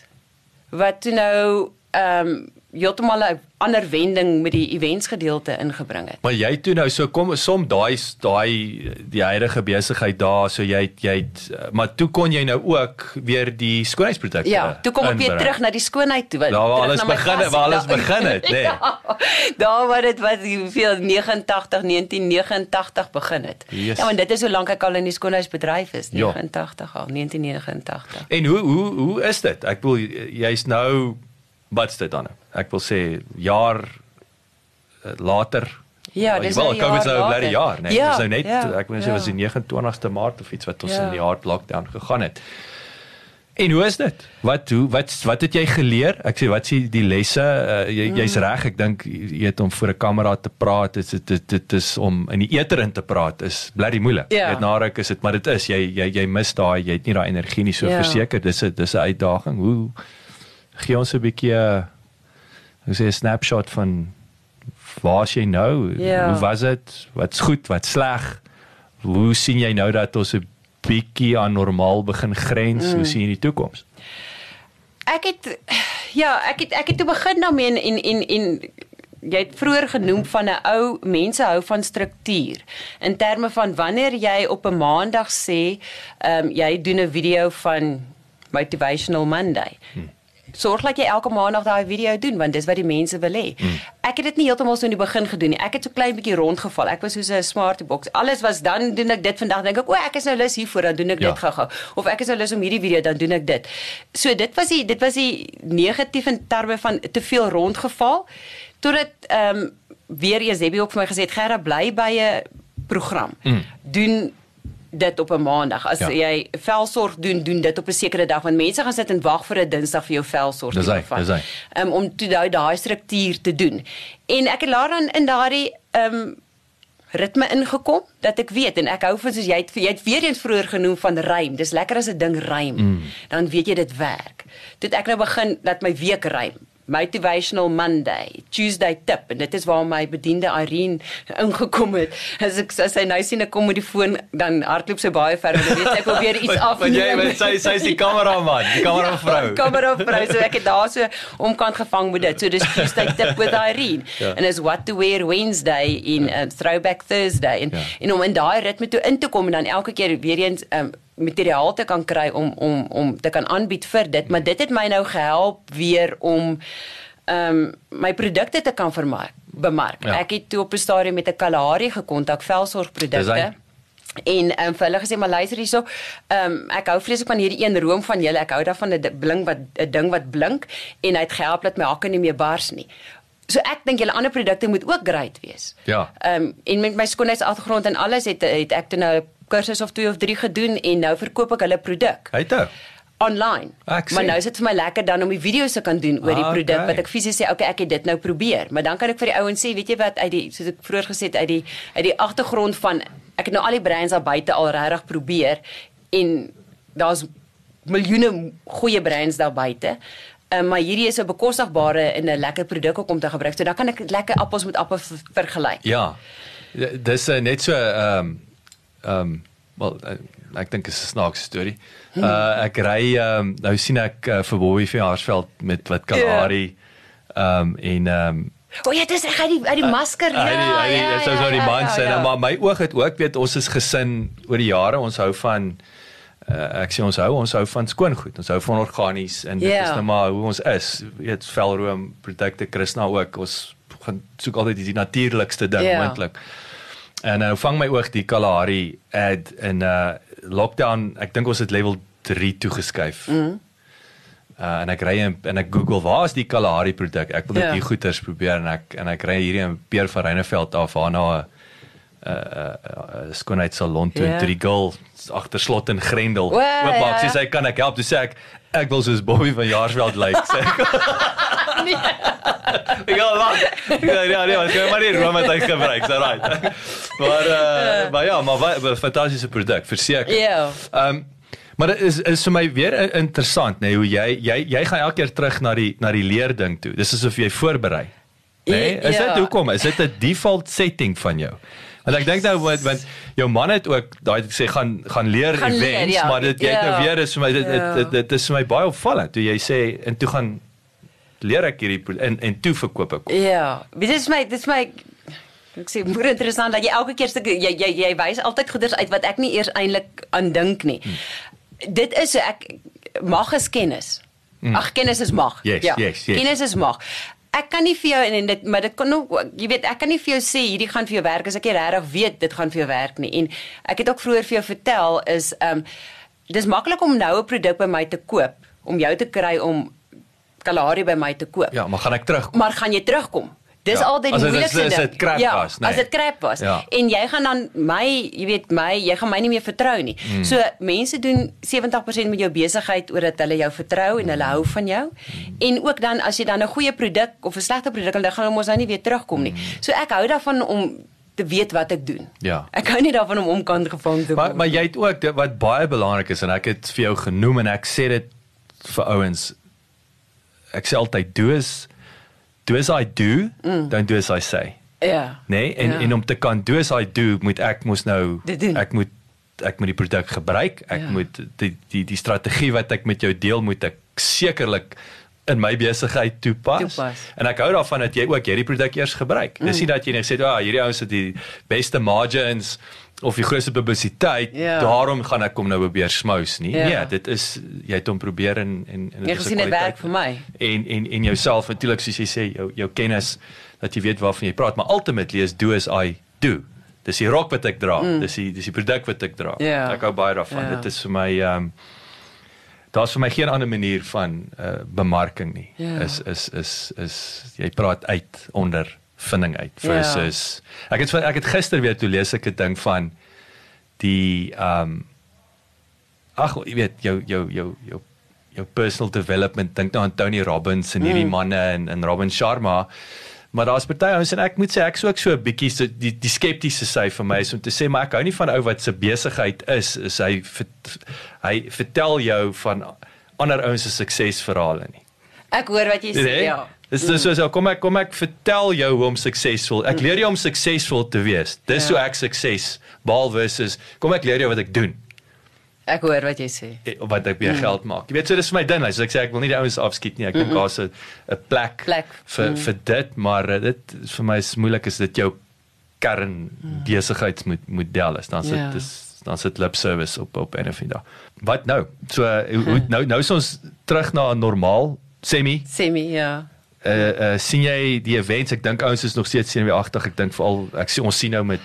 Wat toe nou ehm um, heeltemal 'n ander wending met die events gedeelte ingebring het. Maar jy toe nou so kom som daai daai die huidige besigheid daar so jy het- jy het, maar toe kon jy nou ook weer die skoonheidsprodukte Ja, toe kom ek weer terug na die skoonheid toe. Daar waar terug alles begin het, waar alles begin het, <laughs> nê? Ja, daar waar dit wat hoeveel 89 1989 begin het. Yes. Ja, want dit is hoe lank ek al in die skoonheidsbedryf is, Ja. 89 al, 1989. En hoe hoe hoe is dit? Ek wil jy's nou dit dan? Ek wil sê jaar eh, later Ja, dis wel, is jaar nou later. blerrie jaar, nee. Ja, Dis nou net ja, ek sê ja. was die 29ste Maart of iets wat ons Ja. in die hard lockdown gegaan het. En hoe is dit? Wat hoe wat wat het jy geleer? Ek sê wat is die- die lesse? Uh, jy jy's Mm. reg. Ek dink jy weet om voor 'n kamera te praat, dit dit dit, dit is om in die eter in te praat is blerrie moeilik. Ja. Net narek is dit, maar dit is jy jy jy mis daai jy het nie daai energie nie so Ja. verseker. Dis 'n dis 'n uitdaging. Hoe gee ons 'n bietjie uh, hoe sê 'n snapshot van waar is jy nou? Ja. Hoe was dit? Wat's goed, wat's sleg? Hoe sien jy nou dat ons 'n bietjie aan normaal begin grens? Mm. Hoe sien jy die toekoms? Ek het ja, ek het ek het toe begin daarmee en en en, en jy het vroeër genoem van 'n ou mense hou van struktuur in terme van wanneer jy op 'n maandag sê, ehm um, jy doen 'n video van motivational Monday. Hmm. Sorg dat jy elke maandag daai video doen want dis wat die mense wil hê. Hmm. Ek het dit nie heeltemal so in die begin gedoen nie. Ek het so klein bietjie rondgeval. Ek was soos 'n smarty box. Alles was dan doen ek dit vandag dink ek o, ek is nou lus hiervoor dan doen ek Ja. dit gou-gou. Of ek is nou lus om hierdie video dan doen ek dit. So dit was die dit was die negatief in terme van te veel rondgeval totdat ehm um, weer eens Debbie ook vir my gesê het Gerda bly by 'n program. Mm. Doen dit op 'n maandag. As Ja. jy velsorg doen, doen dit op 'n sekere dag want mense gaan sit en wag vir 'n Dinsdag vir jou velsorg Dis te hy, vat. dis hy. Um, om toe daai daai struktuur te doen. En ek het later dan in daardie ehm um, ritme ingekom dat ek weet en ek hou van soos jy het, jy het weer eens vroeër genoem van rym. Dis lekker as 'n ding rym. Mm. Dan weet jy dit werk. Toe ek nou begin dat my week rym. Motivational Monday, Tuesday tip en dit is waar my bediende Irene ingekom het. As ek as sy nou sien ek kom met die foon dan hardloop sy baie ver want weet sy weer iets <laughs> Want- want jy want sy sy is die kameraman, die kameravrou. Ja, kameravrou. So ek het daar so omkant gevang met dit. So dis Tuesday tip with Irene. <laughs> Ja. En is what to wear Wednesday in uh, throwback Thursday en Ja. en om in daai ritme toe in te kom en dan elke keer weer eens um, materiaal te kan kry om om om te kan aanbied vir dit, maar dit het my nou gehelp weer om ehm um, my produkte te kan vermark, bemark. Ja. Ek het toe op 'n stadium met 'n Kalahari gekontak velsorgprodukte. En ehm um, vir hulle gesê maar luister hierso, ehm um, ek hou vreeslik van hierdie een room van julle. Ek hou daarvan 'n blink wat 'n ding wat blink en hy het gehelp dat my hakke nie meer bars nie. So ek dink julle ander produkte moet ook great wees. Ja. Ehm um, en met my skoonheidsagtergrond en alles het het ek toe nou 'n kursus of 2 of 3 gedoen en nou verkoop ek hulle produk. Hy toe. online. Ek Maar nou is dit vir my lekker dan om die video's te kan doen oor die Ah, produk okay. wat ek fisies sê, okay, ek het dit nou probeer. Maar dan kan ek vir die ouens sê, weet jy wat, uit die soos ek vroeër gesê het, uit die uit die agtergrond van ek het nou al die brands daar buite al regtig probeer en daar's miljoene goeie brands daar buite. Um, maar hierdie is 'n bekostigbare en 'n lekker produk om te gebruik. So dan kan ek lekker appels met appels ver- vergelyk. Ja. Dis uh, net so ehm ehm wel uh, ek dink is 'n snaakse storie. Uh ek ry ehm nou sien ek uh, vir Bobby van Jaarsveld met wat Kalahari ehm en ehm O ja, dis ek uit die uit die masker. Ja, hy die, hy die, ja, so so die man sê ja. maar my oog het ook weet ons is gesin oor die jare ons hou van uh, ek sê ons hou ons hou van skoongoed ons hou van organies en dit Ja. is nou maar hoe ons is weet velroom produkte Krishna ook ons gaan soek altyd die natuurlikste ding Ja. moontlik en nou vang my oog die Kalahari ad in uh lockdown ek dink ons het level 3 toegeskuif mm. Uh, en ek ry en, en ek Google waar is die Kalahari produk? Ek wil dit Ja. hier goeters probeer en ek en ek ry hierdie in Peer van Reyneveld af waar na 'n 'n 'n skoonheidssalon toe Ja. toe die girl agter slot en grendel O, oopmaak. ja. Sy sê kan ek help? Toe sê ek ek wil soos Bobby van Jaarsveld lyk <laughs> sê ek. Ek gaan wag. Ja ja nee, maar jy maar die room wat hy gebruik, so right. Maar uh, maar ja, maar wat 'n fantastiese produk, verseker. Ja. Ehm maar dit is is vir my weer interessant nê nee, hoe jy jy jy gaan elke keer terug na die na die leer ding toe. Dis asof jy voorberei. Nê? Nee? Is Ja. dit hoekom? Is dit 'n default setting van jou? Want ek dink nou want, want jou man het ook daai gesê gaan gaan leer Gaan leer, events, ja. maar dit jy nou Ja. weer is vir my dit Ja. dit, dit, dit is vir my baie opvallend toe jy sê en toe gaan leer ek hierdie en en toe verkoop ek. Ja, dit is my dit is my ek sê moeë interessant dat jy elke keer stukke jy jy jy wys altyd goeders uit wat ek nie eers eintlik aan dink nie. Hmm. Dit is ek mag is kennis. Hmm. Ag kennis is mag. Yes, ja. yes, yes. Kennis is mag. Ek kan nie vir jou en, en dit maar dit kan ook jy weet ek kan nie vir jou sê hierdie gaan vir jou werk as ek nie regtig weet dit gaan vir jou werk nie. En ek het ook vroeër vir jou vertel is ehm um, dis maklik om nou 'n produk by my te koop om jou te kry om Kalahari by my te koop. Ja, maar gaan ek terug? Maar gaan jy terugkom? Dis Ja. altyd As die moeilikste as ding. dit crap ja, was, nee. As dit krap was. Ja. En jy gaan dan my, jy weet my, jy gaan my nie meer vertrou nie. Mm. So mense doen 70% met jou besigheid omdat hulle jou vertrou en hulle hou van jou. Hmm. En ook dan as jy dan 'n goeie produk of 'n slegte produk het, dan gaan hulle mos nou nie weer terugkom nie. So ek hou daarvan om te weet wat ek doen. Ja. Ek hou nie daarvan om omkant gevang te Maar word. maar jy het ook dit wat baie belangrik is en ek het vir jou genoem en ek sê dit vir ouens ek sê altyd do as do as I do, mm. don't do as I say. ja. Nee, en Ja. en om te kan do as I do, moet ek mos nou ek moet ek moet die produk gebruik. Ek Ja. moet die die die strategie wat ek met jou deel moet ek sekerlik in my besigheid toepas. Toepas. En ek hou daarvan dat jy ook hierdie produk eers gebruik. Mm. Dis nie dat jy net sê, "Ag, ah, hierdie ouens het die beste margins of die grootste publisiteit, Ja. daarom gaan ek hom nou probeer smous nie." Ja. Nee, dit is jy het hom probeer en en en Jy is 'n gesien dit kwaliteit. werk vir my. En en en jouself natuurlik soos jy sê, jou jou kennis dat jy weet waarvan jy praat, maar ultimately is do as I do. Dis die rok wat ek dra, mm. dis die dis die produk wat ek dra. Ja. Ek hou baie daarvan. Ja. Dit is vir my ehm um, daar's vir my geen ander manier van uh, bemarking nie. Ja. Is is is is jy praat uit onder vinding uit Ja. versus ek het ek het gister weer toe lees ek 'n ding van die ehm um, ag jy weet jou jou jou jou jou personal development dink nou aan Tony Robbins en hierdie Mm. manne en en Robin Sharma maar daar's party ouens en ek moet sê ek's ook so 'n bietjie so die die skeptiese sy vir my is om te sê maar ek hou nie van ou wat se besigheid is is hy vert, hy vertel jou van ander ouens se suksesverhale nie Ek hoor wat jy sê, Nee? ja. Dis dis so, so kom ek kom ek vertel jou hoe om suksesvol. Ek leer jou om suksesvol te wees. Dis Ja. hoe ek sukses behaal versus kom ek leer jou wat ek doen Ek hoor wat jy sê. eh, wat ek meer geld maak. Jy weet so dis vir my ding. So ek sê ek wil nie die ouens afskiet nie. Ek dink daar's 'n 'n plek, Plek. vir vir dit, maar uh, dit is vir my is moeilik as dit jou kern besigheidsmodel is. Dan sit Ja. dis dan sit lip service op op en of nie daar. Wat nou? So uh, hoe nou nou is ons terug na normaal semi Semi, ja. Uh, uh sien jy die events ek dink ouens is nog steeds senuweeagtig ek dink veral ek sien ons sien nou met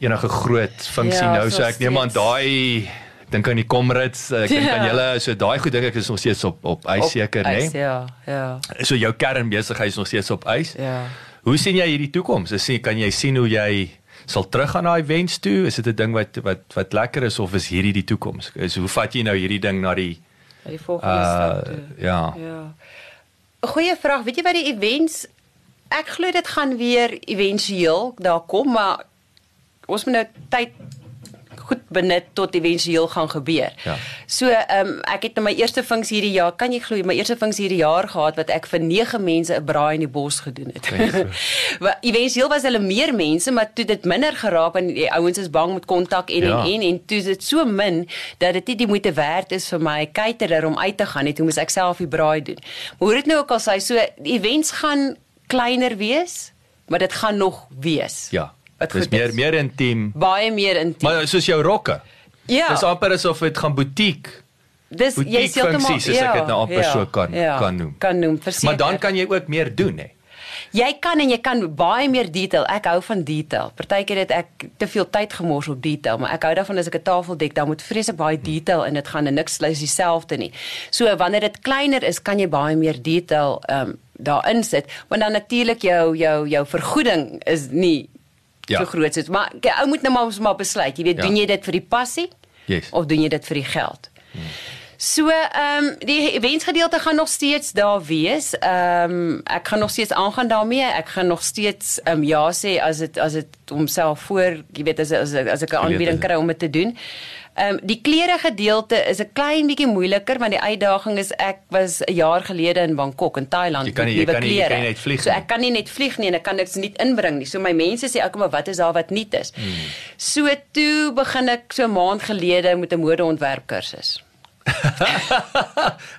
enige groot funksie Ja, nou so ek neem aan daai dink aan die Comrades ek dink Ja. aan julle so daai goed dink ek is nog steeds op op ys seker nê ys, Ja, ja. so jou kernbesigheid is nog steeds op ys Ja. hoe sien jy hierdie toekoms ek sien kan jy sien hoe jy sal teruggaan na events toe? Is dit 'n ding wat wat wat lekker is of is hierdie die toekoms? Is hoe vat jy nou hierdie ding na die na die volgende uh, stap toe? Ja. Ja. Goeie vraag. Weet jy wat die events ek glo dit gaan weer éventueel daar kom, maar ons moet nou tyd goed benut tot éventueel gaan gebeur. Ja. So, ehm um, ek het nou my eerste funksie hierdie jaar, kan jy glo, my eerste funksie hierdie jaar gehad wat ek vir 9 mense 'n braai in die bos gedoen het. <laughs> Wat éventueel was hulle meer mense, maar toe dit minder geraak want die ouens is bang met kontak en, Ja. en en en toe dit so min dat dit nie die moeite werd is vir my caterer om uit te gaan nie. Toe moes ek self die braai doen. Maar hoe dit nou ook al sê, so events gaan kleiner wees, maar dit gaan nog wees. Ja. Wat Dis goed meer is. meer intiem. Baie meer intiem. Maar soos jou rokke. Ja. Dis amper asof dit gaan butiek. Dis boutique funksies, as ek dit nou amper so kan- kan noem. Kan noem verseker. Maar dan kan jy ook meer doen hè. jy kan en jy kan baie meer detail. Ek hou van detail. Partykeer het ek te veel tyd gemors op detail, maar ek hou daarvan as ek 'n tafel dek, dan moet vreeslik baie detail in dit gaan en niks is dieselfde nie. So wanneer dit kleiner is, kan jy baie meer detail ehm um, daarin sit, want dan natuurlik jou jou jou vergoeding is nie Ja. so groot soos maar ou moet nou maar ons maar besluit. Jy weet, Ja. doen jy dit vir die passie? Yes. of doen jy dit vir die geld? So ehm um, die eventsgedeelte gaan nog steeds daar wees. Ehm um, ek gaan nog steeds aangaan daarmee. Ek gaan nog steeds ehm um, ja sê as dit as dit homself voor, jy weet as as as ek 'n aanbieding kry om dit te doen. Ehm um, die klere gedeelte is 'n klein bietjie moeiliker want die uitdaging is ek was 'n jaar gelede in Bangkok in Thailand Jy kan nie- met jy nuwe kan nie- jy kan klere. nie net vlieg So nie. ek kan nie net vlieg nie en ek kan niks nie inbring nie. So my mense sê ek maar wat is daar wat nuut is. Hmm. So toe begin ek so 'n maand gelede met 'n modeontwerp kursus.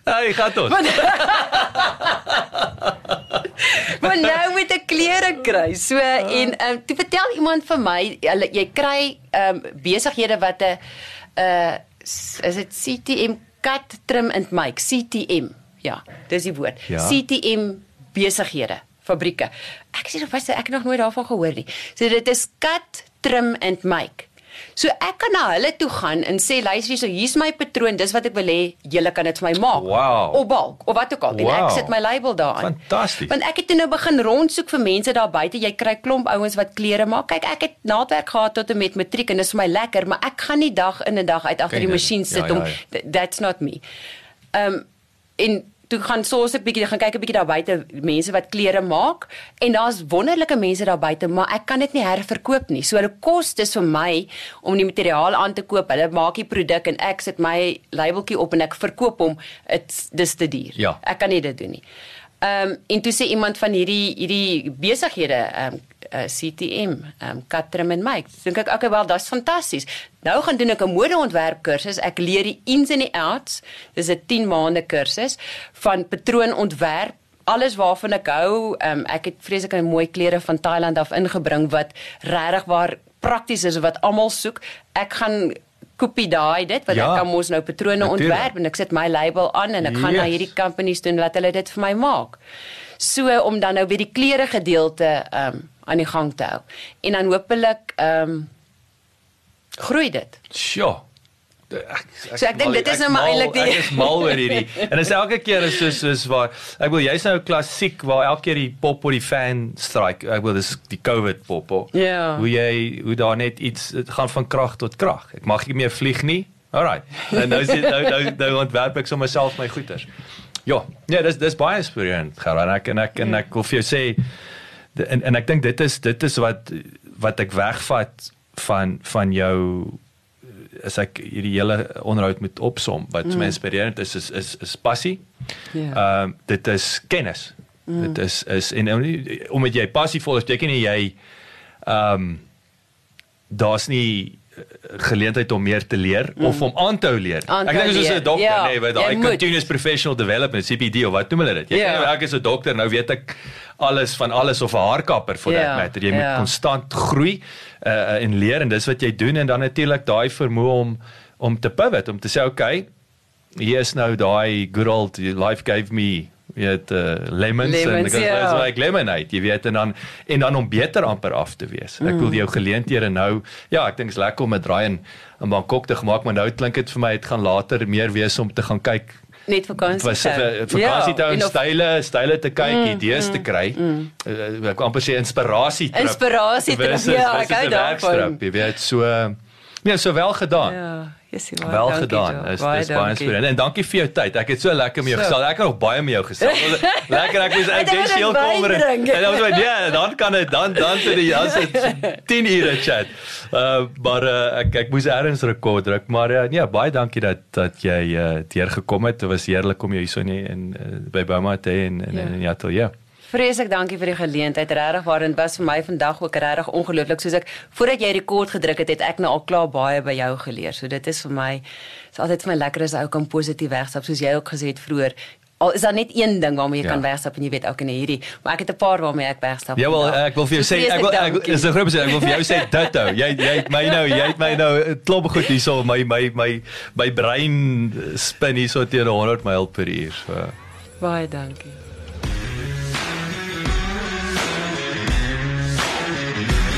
Hey, gaan tot. Maar nou moet ek klere kry. So en ehm um, toe vertel iemand vir my hulle jy kry ehm um, besighede wat 'n uh is dit CTM cut trim and make CTM. Ja, dis die woord. Ja. CTM besighede, fabrieke. Ek sê of ek het nog nooit daarvan gehoor nie. So dit is cut trim and make. So ek kan na hulle toe gaan en sê luister hierso hier's my patroon dis wat ek wil hê julle kan dit vir my maak Wow. op balk of wat ook al en Wow. ek sit my label daaraan. Fantasties. Want ek het toe nou begin rondsoek vir mense daar buite. Jy kry klomp ouens wat klere maak. Kyk, ek het naaldwerk gehad tot en met matriek en dis vir my lekker, maar ek gaan nie dag in en dag uit agter die masjien sit Ja, om ja, ja. th- that's not me. Ehm um, en toe gaan soos ek bietjie gaan kyk 'n bietjie daar buite mense wat klere maak en daar's wonderlike mense daar buite, maar ek kan dit nie herverkoop nie. So hulle kos dis vir my om die materiaal aan te koop. Hulle maak die produk en ek sit my labeltjie op en ek verkoop hom. Dit's dis te duur. Ja. Ek kan nie dit doen nie. Ehm um, en toe sê iemand van hierdie hierdie besighede ehm um, uh, CTM, ehm um, Katrim en Mike. Dink ek okay, wel, dit's fantasties. Nou gaan doen ek 'n modeontwerp kursus. Ek leer die ins en die outs. Dis 'n 10 maande kursus van patroonontwerp alles waarvan ek hou, um, ek het vreeslike mooi klere van Thailand af ingebring wat regtig waar prakties is wat almal soek. Ek gaan kopie daai dit want Ja, ek kan mos nou patrone natuurlijk. ontwerp en ek sit my label aan en ek gaan na Yes. hierdie companies doen laat hulle dit vir my maak. So om dan nou weer die klere gedeelte um aan die gang te hou. En dan hopelik um groei dit. Sjoe. Ek, So ek dink dit is nou maar eintlik die- ek is mal oor hierdie. <laughs> En dis elke keer is soos soos waar ek wil jy's nou klassiek waar elke keer die pop op die fan strike. Ek wil dis die COVID pop. op. Ja. Hoe jy hoe daar net iets dit gaan van krag tot krag. Ek mag nie meer vlieg nie. Alright. En nou sit nou nou, nou ontwerp ek sommer self my goeders. Ja, ja, dis dis baie inspirerend. Gerard. En ek en ek en ek wil vir jou sê en en ek dink dit is dit is wat wat ek wegvat van van jou as ek hierdie hele onderhoud moet opsom wat mm. my inspirerend is is is, is passie. Ja. Ehm dit is kennis. Mm. Dit is is en nou omdat jy passievol is beteken nie jy ehm um, daar's nie geleentheid om meer te leer mm. of om aan te hou leer. Aan te ek dink soos 'n dokter, ja, nee, jy daai continuous professional development CPD of wat noem hulle dit? Jy Ja. yeah. ek is 'n dokter, nou weet ek alles van alles of 'n haarkapper for Ja, that matter. Jy moet ja. konstant groei uh, en leer en dis wat jy doen en dan natuurlik daai vermoë om om te pivot, om te sê okay, hier is nou daai good old life gave me weet uh, lemons, Lemons, en ek ja. was like lemonade, jy weet en dan en dan om beter amper af te wees. Ek wil jou geleenthede nou ja, ek dink is lekker om 'n draai in in Bangkok te gemaak, maar nou klink dit vir my dit gaan later meer wees om te gaan kyk net vakansie. was vakansie toe en style style te kyk, Mm, idees te kry. Uh, ek amper sê inspirasie trip. Inspirasie trip, ja, ek hou daarvan. Jy weet so Ja, so wel gedaan. Ja, jessie, baie Wel dankie, gedaan. Jo. Is Baie dis baie inspirerend. En dankie vir jou tyd. Ek het so lekker met jou So. gesels. Ek het nog baie met jou gesels. <laughs> lekker ek heel wyn kommer. drink? En dan was my nee, dan kan dit dan dan sit die as dit 10 ure chat. Uh maar uh, ek ek moes eers rekord druk, maar uh, nee, baie dankie dat dat jy uh deur gekom het. Dit was heerlik om jou hier so in in uh, by Bouma te hê en in Ja. in in die ateljee. Vreeslik dankie vir die geleentheid. Regtig waar dit was vir my vandag ook regtig ongelooflik soos ek voordat jy rekord gedruk het, het ek nou al klaar baie by jou geleer. So dit is vir my is altyd vir my lekker as ou kan positief wegstap soos jy ook gesê het vroeër. Al is daar net een ding waarmee jy Ja. kan wegstap en jy weet ook in hierdie, maar ek het 'n paar waarmee ek wegstap. Ja wel ek wil vir jou So sê ek wil ek dankie. is 'n groot sê ek wil vir jou sê ditto. Jy jy het my nou jy het my nou 'n klop goed hierso my my my my brein spin hierso teen 100 myl per uur. So. baie dankie.